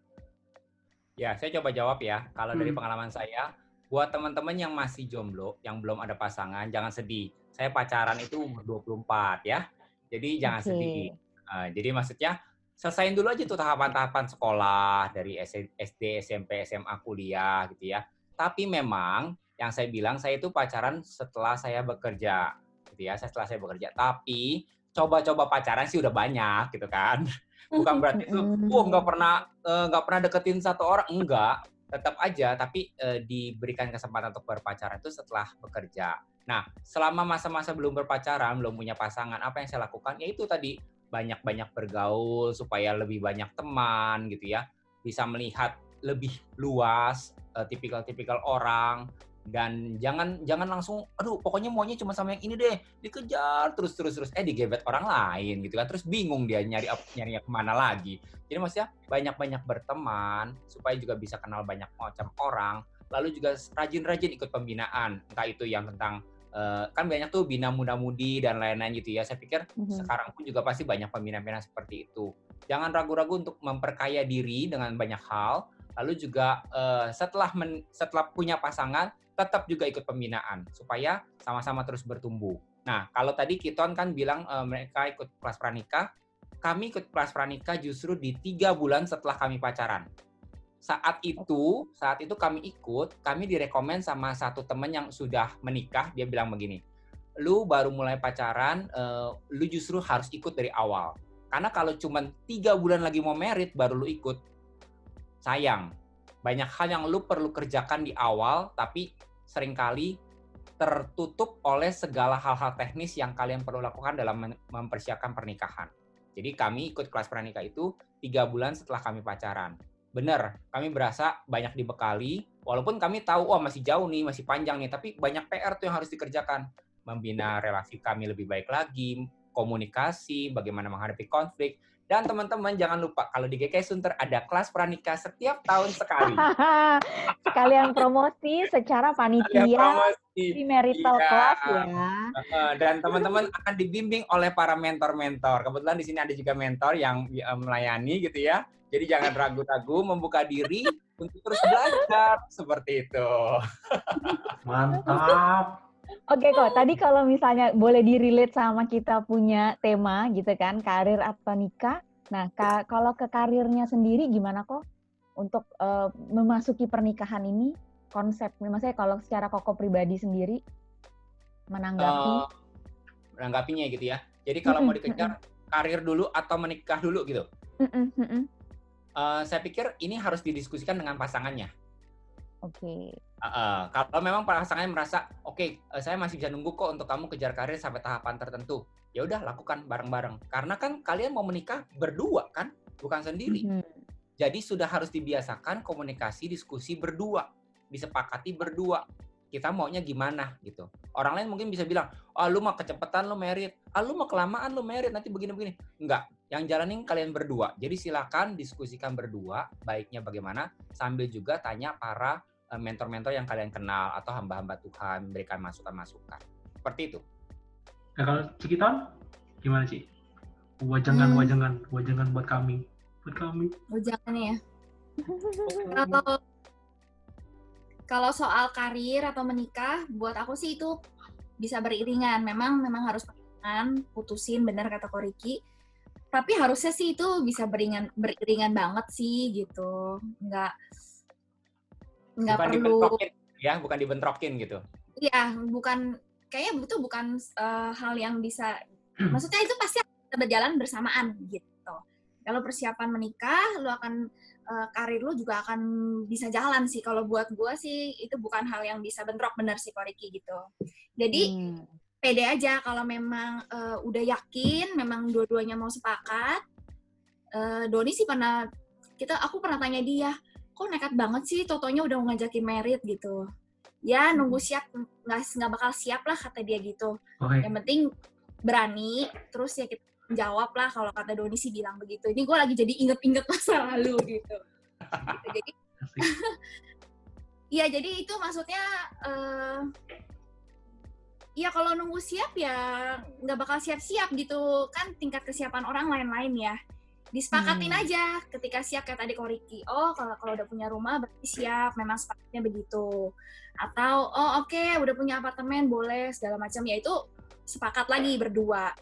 Ya, saya coba jawab ya. Kalau dari Hmm. pengalaman saya, buat teman-teman yang masih jomblo, yang belum ada pasangan, jangan sedih. Saya pacaran itu umur 24 ya. Jadi jangan Oke. sedih. Eh, jadi maksudnya selesaiin dulu aja tuh tahapan-tahapan sekolah dari SD, SMP, SMA, kuliah gitu ya. Tapi memang yang saya bilang saya itu pacaran setelah saya bekerja gitu ya, setelah saya bekerja. Tapi coba-coba pacaran sih udah banyak gitu kan. [laughs] Bukan berarti itu, Mm-mm. wah nggak pernah eh, nggak pernah deketin satu orang, enggak. Tetap aja, tapi eh, diberikan kesempatan untuk berpacaran itu setelah bekerja. Nah, selama masa-masa belum berpacaran, belum punya pasangan, apa yang saya lakukan? Ya itu tadi banyak-banyak bergaul supaya lebih banyak teman gitu ya, bisa melihat lebih luas eh, tipikal-tipikal orang. Dan jangan jangan langsung aduh pokoknya maunya cuma sama yang ini deh dikejar terus terus terus. Eh digebet orang lain gitu kan. Terus bingung dia nyari ap- nyari ke mana lagi. Jadi maksudnya banyak-banyak berteman supaya juga bisa kenal banyak macam orang. Lalu juga rajin-rajin ikut pembinaan. Entah itu yang tentang eh, kan banyak tuh bina muda-mudi dan lain-lain gitu ya saya pikir Mhm. sekarang pun juga pasti banyak pembinaan-pembinaan seperti itu jangan ragu-ragu untuk memperkaya diri dengan banyak hal lalu juga eh, setelah men- setelah punya pasangan tetap juga ikut pembinaan supaya sama-sama terus bertumbuh. Nah, kalau tadi Kiton kan bilang eh, mereka ikut kelas pranikah, kami ikut kelas pranikah justru di tiga bulan setelah kami pacaran. Saat itu, saat itu kami ikut, kami direkomend sama satu teman yang sudah menikah, dia bilang begini, lu baru mulai pacaran, eh, lu justru harus ikut dari awal. Karena kalau cuma tiga bulan lagi mau merit baru lu ikut, sayang. Banyak hal yang lu perlu kerjakan di awal, tapi sering kali tertutup oleh segala hal-hal teknis yang kalian perlu lakukan dalam mempersiapkan pernikahan. Jadi kami ikut kelas pranikah itu tiga bulan setelah kami pacaran. Bener, kami berasa banyak dibekali, walaupun kami tahu, wah masih jauh nih, masih panjang nih, tapi banyak PR tuh yang harus dikerjakan. Membina relasi kami lebih baik lagi, komunikasi, bagaimana menghadapi konflik, dan teman-teman jangan lupa kalau di GK Sunter ada kelas pranikah setiap tahun sekali. [laughs] Sekalian promosi secara panitia promosi. di marital Iya. class ya. Dan teman-teman akan dibimbing oleh para mentor-mentor. Kebetulan di sini ada juga mentor yang uh, melayani gitu ya. Jadi jangan ragu-ragu membuka diri untuk terus belajar seperti itu. mantap Oke kok, tadi kalau misalnya boleh di-relate sama kita punya tema gitu kan, karir atau nikah. Nah, ka- kalau ke karirnya sendiri gimana kok untuk eh, memasuki pernikahan ini? Konsep, maksudnya kalau secara koko pribadi sendiri menanggapi. Uh, menanggapinya gitu ya. Jadi kalau mau dikejar karir dulu atau menikah dulu gitu. Uh, saya pikir ini harus didiskusikan dengan pasangannya. Oke. Uh, uh, kalau memang pasangannya merasa, oke, okay, uh, saya masih bisa nunggu kok untuk kamu kejar karir sampai tahapan tertentu. Ya udah lakukan bareng-bareng. Karena kan kalian mau menikah berdua kan, bukan sendiri. Mm -hmm. Jadi sudah harus dibiasakan komunikasi, diskusi berdua, disepakati berdua kita maunya gimana gitu. Orang lain mungkin bisa bilang, oh lu mah kecepatan lu merit, ah lu mah kelamaan lu merit nanti begini-begini. Enggak, yang jalanin kalian berdua. Jadi silakan diskusikan berdua, baiknya bagaimana, sambil juga tanya para eh, mentor-mentor yang kalian kenal atau hamba-hamba Tuhan memberikan masukan-masukan. Seperti itu. Nah kalau Cikiton, gimana sih? Wajangan, hmm. wajangan, wajangan buat kami. Buat kami. Wajangan ya. [laughs] kalau kalau soal karir atau menikah, buat aku sih itu bisa beriringan. Memang memang harus beriringan, putusin benar kata Koriki. Tapi harusnya sih itu bisa beriringan beriringan banget sih gitu. Enggak nggak bukan perlu ya, bukan dibentrokin gitu. Iya, bukan kayaknya itu bukan uh, hal yang bisa [clears throat] maksudnya itu pasti berjalan bersamaan gitu. Kalau persiapan menikah, lu akan uh, karir lu juga akan bisa jalan sih. Kalau buat gue sih itu bukan hal yang bisa bentrok bener sih Koriki gitu. Jadi hmm. pede aja kalau memang uh, udah yakin, memang dua-duanya mau sepakat. Uh, Doni sih pernah kita aku pernah tanya dia, kok nekat banget sih Totonya udah ngajakin merit gitu. Ya nunggu hmm. siap nggak nggak bakal siap lah kata dia gitu. Okay. Yang penting berani, terus ya kita jawab lah kalau kata Doni sih bilang begitu. Ini gue lagi jadi inget-inget masa lalu gitu. gitu. Jadi, [laughs] iya jadi itu maksudnya, uh, ya kalau nunggu siap ya nggak bakal siap-siap gitu kan tingkat kesiapan orang lain-lain ya. Disepakatin hmm. aja ketika siap kayak tadi Koriki. Oh kalau kalau udah punya rumah berarti siap, memang sepakatnya begitu. Atau oh oke okay, udah punya apartemen boleh segala macam ya itu sepakat lagi berdua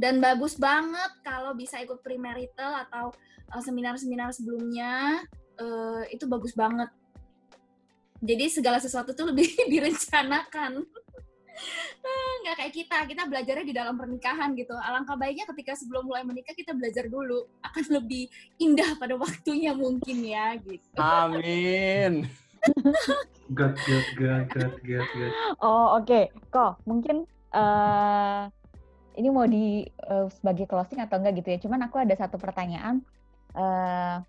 dan bagus banget kalau bisa ikut premarital atau uh, seminar-seminar sebelumnya uh, itu bagus banget. Jadi segala sesuatu tuh lebih [laughs] direncanakan. Ah, nggak kayak kita kita belajarnya di dalam pernikahan gitu. Alangkah baiknya ketika sebelum mulai menikah kita belajar dulu. Akan lebih indah pada waktunya mungkin ya gitu. Amin. Good good good good good oh oke. Okay. kok mungkin uh, ini mau di uh, sebagai closing atau enggak gitu ya. Cuman aku ada satu pertanyaan. Uh,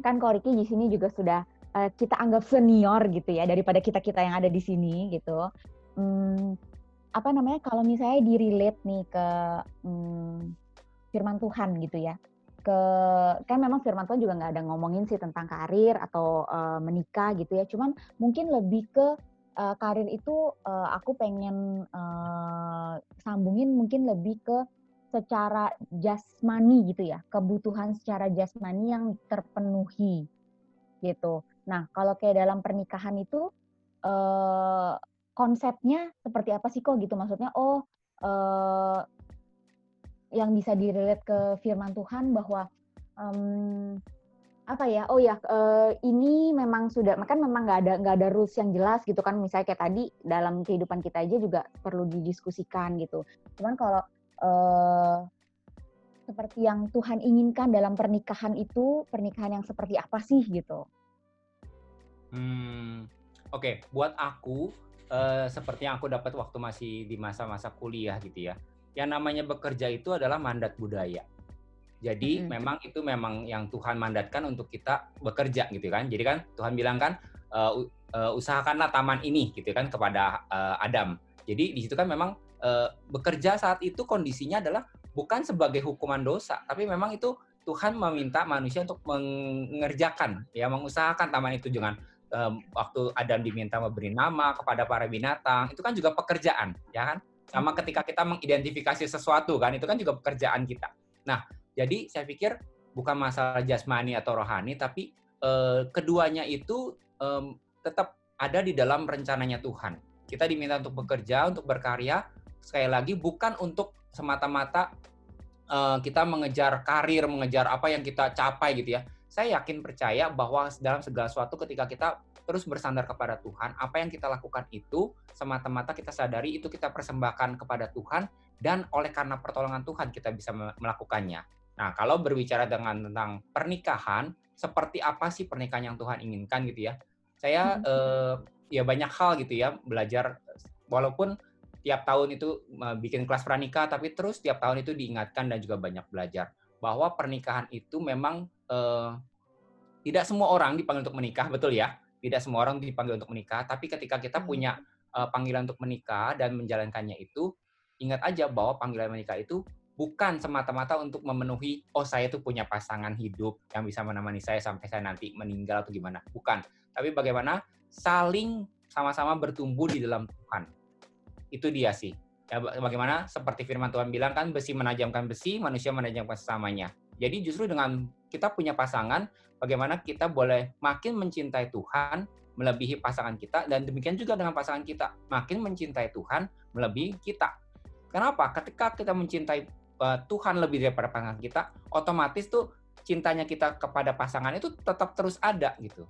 kan Koriki di sini juga sudah uh, kita anggap senior gitu ya daripada kita kita yang ada di sini gitu. Hmm, apa namanya kalau misalnya di relate nih ke hmm, firman Tuhan gitu ya ke kan memang firman Tuhan juga nggak ada ngomongin sih tentang karir atau uh, menikah gitu ya cuman mungkin lebih ke uh, karir itu uh, aku pengen uh, sambungin mungkin lebih ke secara jasmani gitu ya, kebutuhan secara jasmani yang terpenuhi gitu. Nah, kalau kayak dalam pernikahan itu uh, konsepnya seperti apa sih kok gitu? Maksudnya oh uh, yang bisa direlate ke firman Tuhan bahwa um, apa ya? Oh ya uh, ini memang sudah kan memang nggak ada nggak ada rules yang jelas gitu kan. Misalnya kayak tadi dalam kehidupan kita aja juga perlu didiskusikan gitu. Cuman kalau uh, seperti yang Tuhan inginkan dalam pernikahan itu pernikahan yang seperti apa sih gitu? Hmm oke. Okay. buat aku uh, seperti yang aku dapat waktu masih di masa-masa kuliah gitu ya. Yang namanya bekerja itu adalah mandat budaya jadi mm -hmm. memang itu memang yang Tuhan mandatkan untuk kita bekerja gitu kan. Jadi kan Tuhan bilang kan uh, uh, usahakanlah taman ini gitu kan kepada uh, Adam. Jadi di situ kan memang uh, bekerja saat itu kondisinya adalah bukan sebagai hukuman dosa, tapi memang itu Tuhan meminta manusia untuk mengerjakan ya mengusahakan taman itu jangan um, waktu Adam diminta memberi nama kepada para binatang itu kan juga pekerjaan ya kan sama ketika kita mengidentifikasi sesuatu kan itu kan juga pekerjaan kita. Nah jadi saya pikir bukan masalah jasmani atau rohani, tapi eh, keduanya itu eh, tetap ada di dalam rencananya Tuhan. Kita diminta untuk bekerja, untuk berkarya, sekali lagi bukan untuk semata-mata eh, kita mengejar karir, mengejar apa yang kita capai gitu ya. Saya yakin percaya bahwa dalam segala sesuatu ketika kita terus bersandar kepada Tuhan, apa yang kita lakukan itu semata-mata kita sadari itu kita persembahkan kepada Tuhan dan oleh karena pertolongan Tuhan kita bisa melakukannya. Nah, kalau berbicara dengan tentang pernikahan, seperti apa sih pernikahan yang Tuhan inginkan gitu ya? saya Hmm. eh, ya banyak hal gitu ya belajar walaupun tiap tahun itu bikin kelas pranikah tapi terus tiap tahun itu diingatkan dan juga banyak belajar bahwa pernikahan itu memang eh, tidak semua orang dipanggil untuk menikah betul ya tidak semua orang dipanggil untuk menikah tapi ketika kita Hmm. punya eh, panggilan untuk menikah dan menjalankannya itu ingat aja bahwa panggilan menikah itu bukan semata-mata untuk memenuhi oh saya tuh punya pasangan hidup yang bisa menemani saya sampai saya nanti meninggal atau gimana. Bukan. Tapi bagaimana saling sama-sama bertumbuh di dalam Tuhan. Itu dia sih. Ya ba- bagaimana seperti firman Tuhan bilang kan besi menajamkan besi manusia menajamkan sesamanya. Jadi justru dengan kita punya pasangan bagaimana kita boleh makin mencintai Tuhan melebihi pasangan kita dan demikian juga dengan pasangan kita. Makin mencintai Tuhan melebihi kita. Kenapa? Ketika kita mencintai uh, Tuhan lebih daripada pasangan kita otomatis tuh cintanya kita kepada pasangan itu tetap terus ada gitu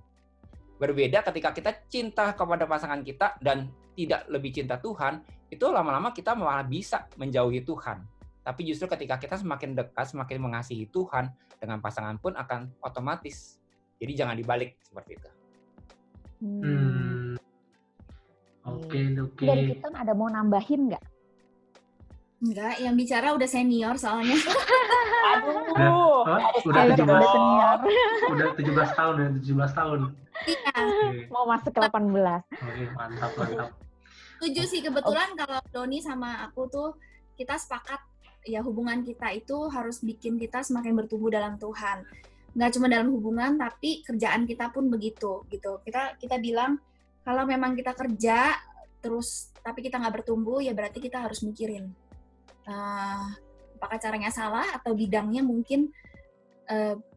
berbeda ketika kita cinta kepada pasangan kita dan tidak lebih cinta Tuhan, itu lama-lama kita malah bisa menjauhi Tuhan. Tapi justru ketika kita semakin dekat, semakin mengasihi Tuhan, dengan pasangan pun akan otomatis. Jadi jangan dibalik seperti itu. Hmm. Hmm. Oke, oke. Dari kita ada mau nambahin nggak? Enggak, yang bicara udah senior soalnya. Aduh. Oh, udah 17 udah senior. [laughs] udah 17 tahun ya, 17 tahun. Iya, Oke, Mau masuk ke 18. oke, mantap, mantap. setuju sih kebetulan kalau Doni sama aku tuh kita sepakat ya hubungan kita itu harus bikin kita semakin bertumbuh dalam Tuhan. Nggak cuma dalam hubungan tapi kerjaan kita pun begitu gitu. Kita kita bilang kalau memang kita kerja terus tapi kita nggak bertumbuh ya berarti kita harus mikirin eh, apakah caranya salah atau bidangnya mungkin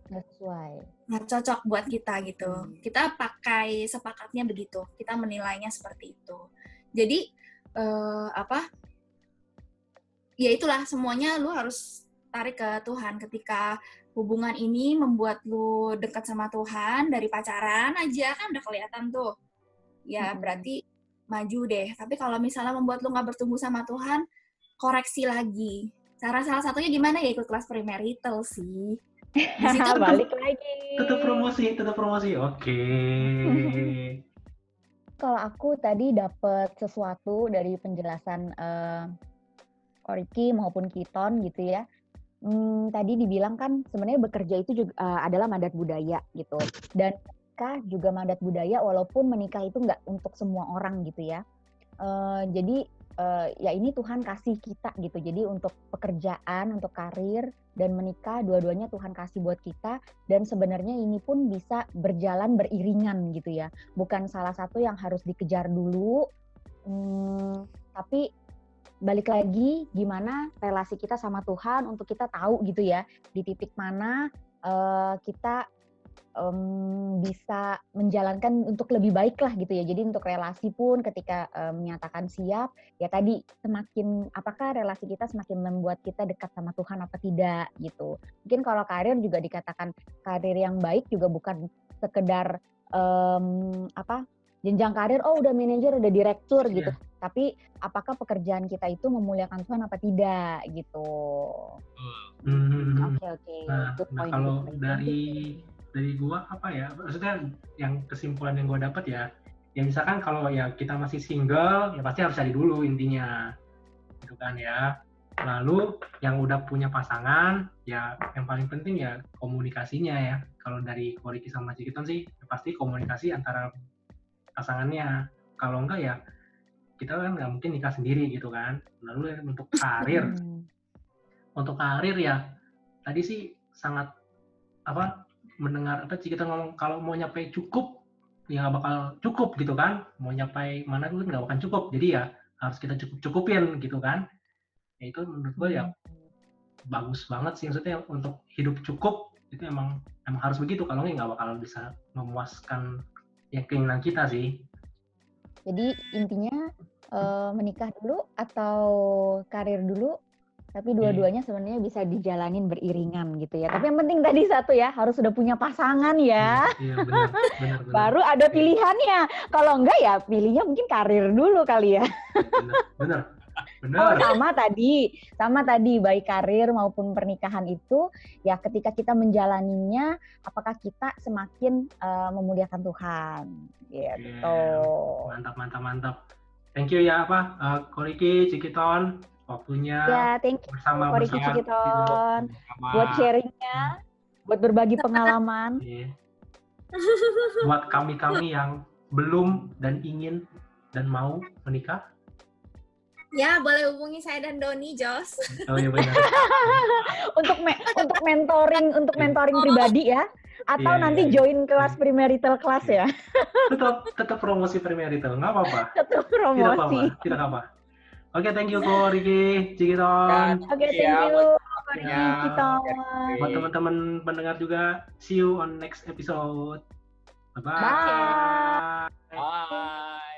Nggak sesuai. nggak cocok buat kita gitu. Kita pakai sepakatnya begitu. Kita menilainya seperti itu. Jadi eh, apa? Ya itulah semuanya lu harus tarik ke Tuhan ketika hubungan ini membuat lu dekat sama Tuhan dari pacaran aja kan udah kelihatan tuh. Ya Mm-mm. berarti maju deh. Tapi kalau misalnya membuat lu nggak bertumbuh sama Tuhan, koreksi lagi. Cara salah satunya gimana ya ikut kelas premarital sih. Di situ [laughs] Balik lagi. Tetap promosi, tetap promosi. Oke. [laughs] Kalau aku tadi dapat sesuatu dari penjelasan eh Koriki maupun Kiton gitu ya. Hmm, tadi dibilang kan sebenarnya bekerja itu juga eh, adalah mandat budaya gitu. Dan menikah juga mandat budaya walaupun menikah itu nggak untuk semua orang gitu ya. Eh, jadi eh, ya ini Tuhan kasih kita gitu. Jadi untuk pekerjaan, untuk karir dan menikah dua-duanya Tuhan kasih buat kita. Dan sebenarnya ini pun bisa berjalan beriringan gitu ya. Bukan salah satu yang harus dikejar dulu. Hmm, tapi balik lagi gimana relasi kita sama Tuhan untuk kita tahu gitu ya di titik mana eh, kita em, bisa menjalankan untuk lebih baik lah gitu ya jadi untuk relasi pun ketika eh, menyatakan siap ya tadi semakin apakah relasi kita semakin membuat kita dekat sama Tuhan apa tidak gitu mungkin kalau karir juga dikatakan karir yang baik juga bukan sekedar em, apa jenjang karir oh udah manajer udah direktur Iya. gitu tapi apakah pekerjaan kita itu memuliakan Tuhan apa tidak gitu Hmm. oke oke Nah, good nah point, kalau point. dari dari gua apa ya? Maksudnya yang kesimpulan yang gua dapat ya, ya misalkan kalau ya kita masih single, ya pasti harus cari dulu intinya, gitu kan ya. Lalu yang udah punya pasangan, ya yang paling penting ya komunikasinya ya. Kalau dari Koriki sama Cikiton sih, ya pasti komunikasi antara pasangannya. Kalau enggak ya kita kan nggak mungkin nikah sendiri gitu kan. Lalu untuk karir, [laughs] Hmm. untuk karir ya tadi sih sangat apa mendengar apa sih kita ngomong kalau mau nyampe cukup ya nggak bakal cukup gitu kan. Mau nyampe mana pun nggak bakal cukup. Jadi ya harus kita cukup cukupin gitu kan. Ya itu menurut gue ya bagus banget sih maksudnya untuk hidup cukup. Itu emang emang harus begitu. Kalau nggak nggak bakal bisa memuaskan ya keinginan kita sih. Jadi intinya eh, menikah dulu atau karir dulu, tapi Iya. dua-duanya sebenarnya bisa dijalanin beriringan gitu ya. Tapi yang penting tadi satu ya, harus sudah punya pasangan ya. iya benar benar benar Baru ada pilihannya. Kalau enggak ya pilihnya mungkin karir dulu kali ya. benar benar Oh, sama tadi, sama tadi baik karir maupun pernikahan itu ya ketika kita menjalaninya apakah kita semakin eh, memuliakan Tuhan gitu. Mantap, mantap, mantap. Thank you ya apa, uh, Koriki, Cikiton, waktunya Ya, thank you bersama Koriki bersama Cikiton Sama. buat sharingnya, buat berbagi [laughs] pengalaman. Iya. buat kami-kami yang belum dan ingin dan mau menikah. Ya, boleh hubungi saya dan Doni, Jos. [laughs] Oh iya benar. [laughs] untuk me- untuk mentoring untuk mentoring pribadi ya atau Iya, nanti iya. join kelas premarital kelas ya tetap tetap promosi premarital, nggak apa-apa. tetap Tidak apa-apa, promosi tidak apa. Oke, thank you Koriki, Cikiton. oke thank Iya, you buat- Koriki ya. Citon. Buat teman-teman pendengar juga, see you on next episode. Bye-bye. Bye. Bye.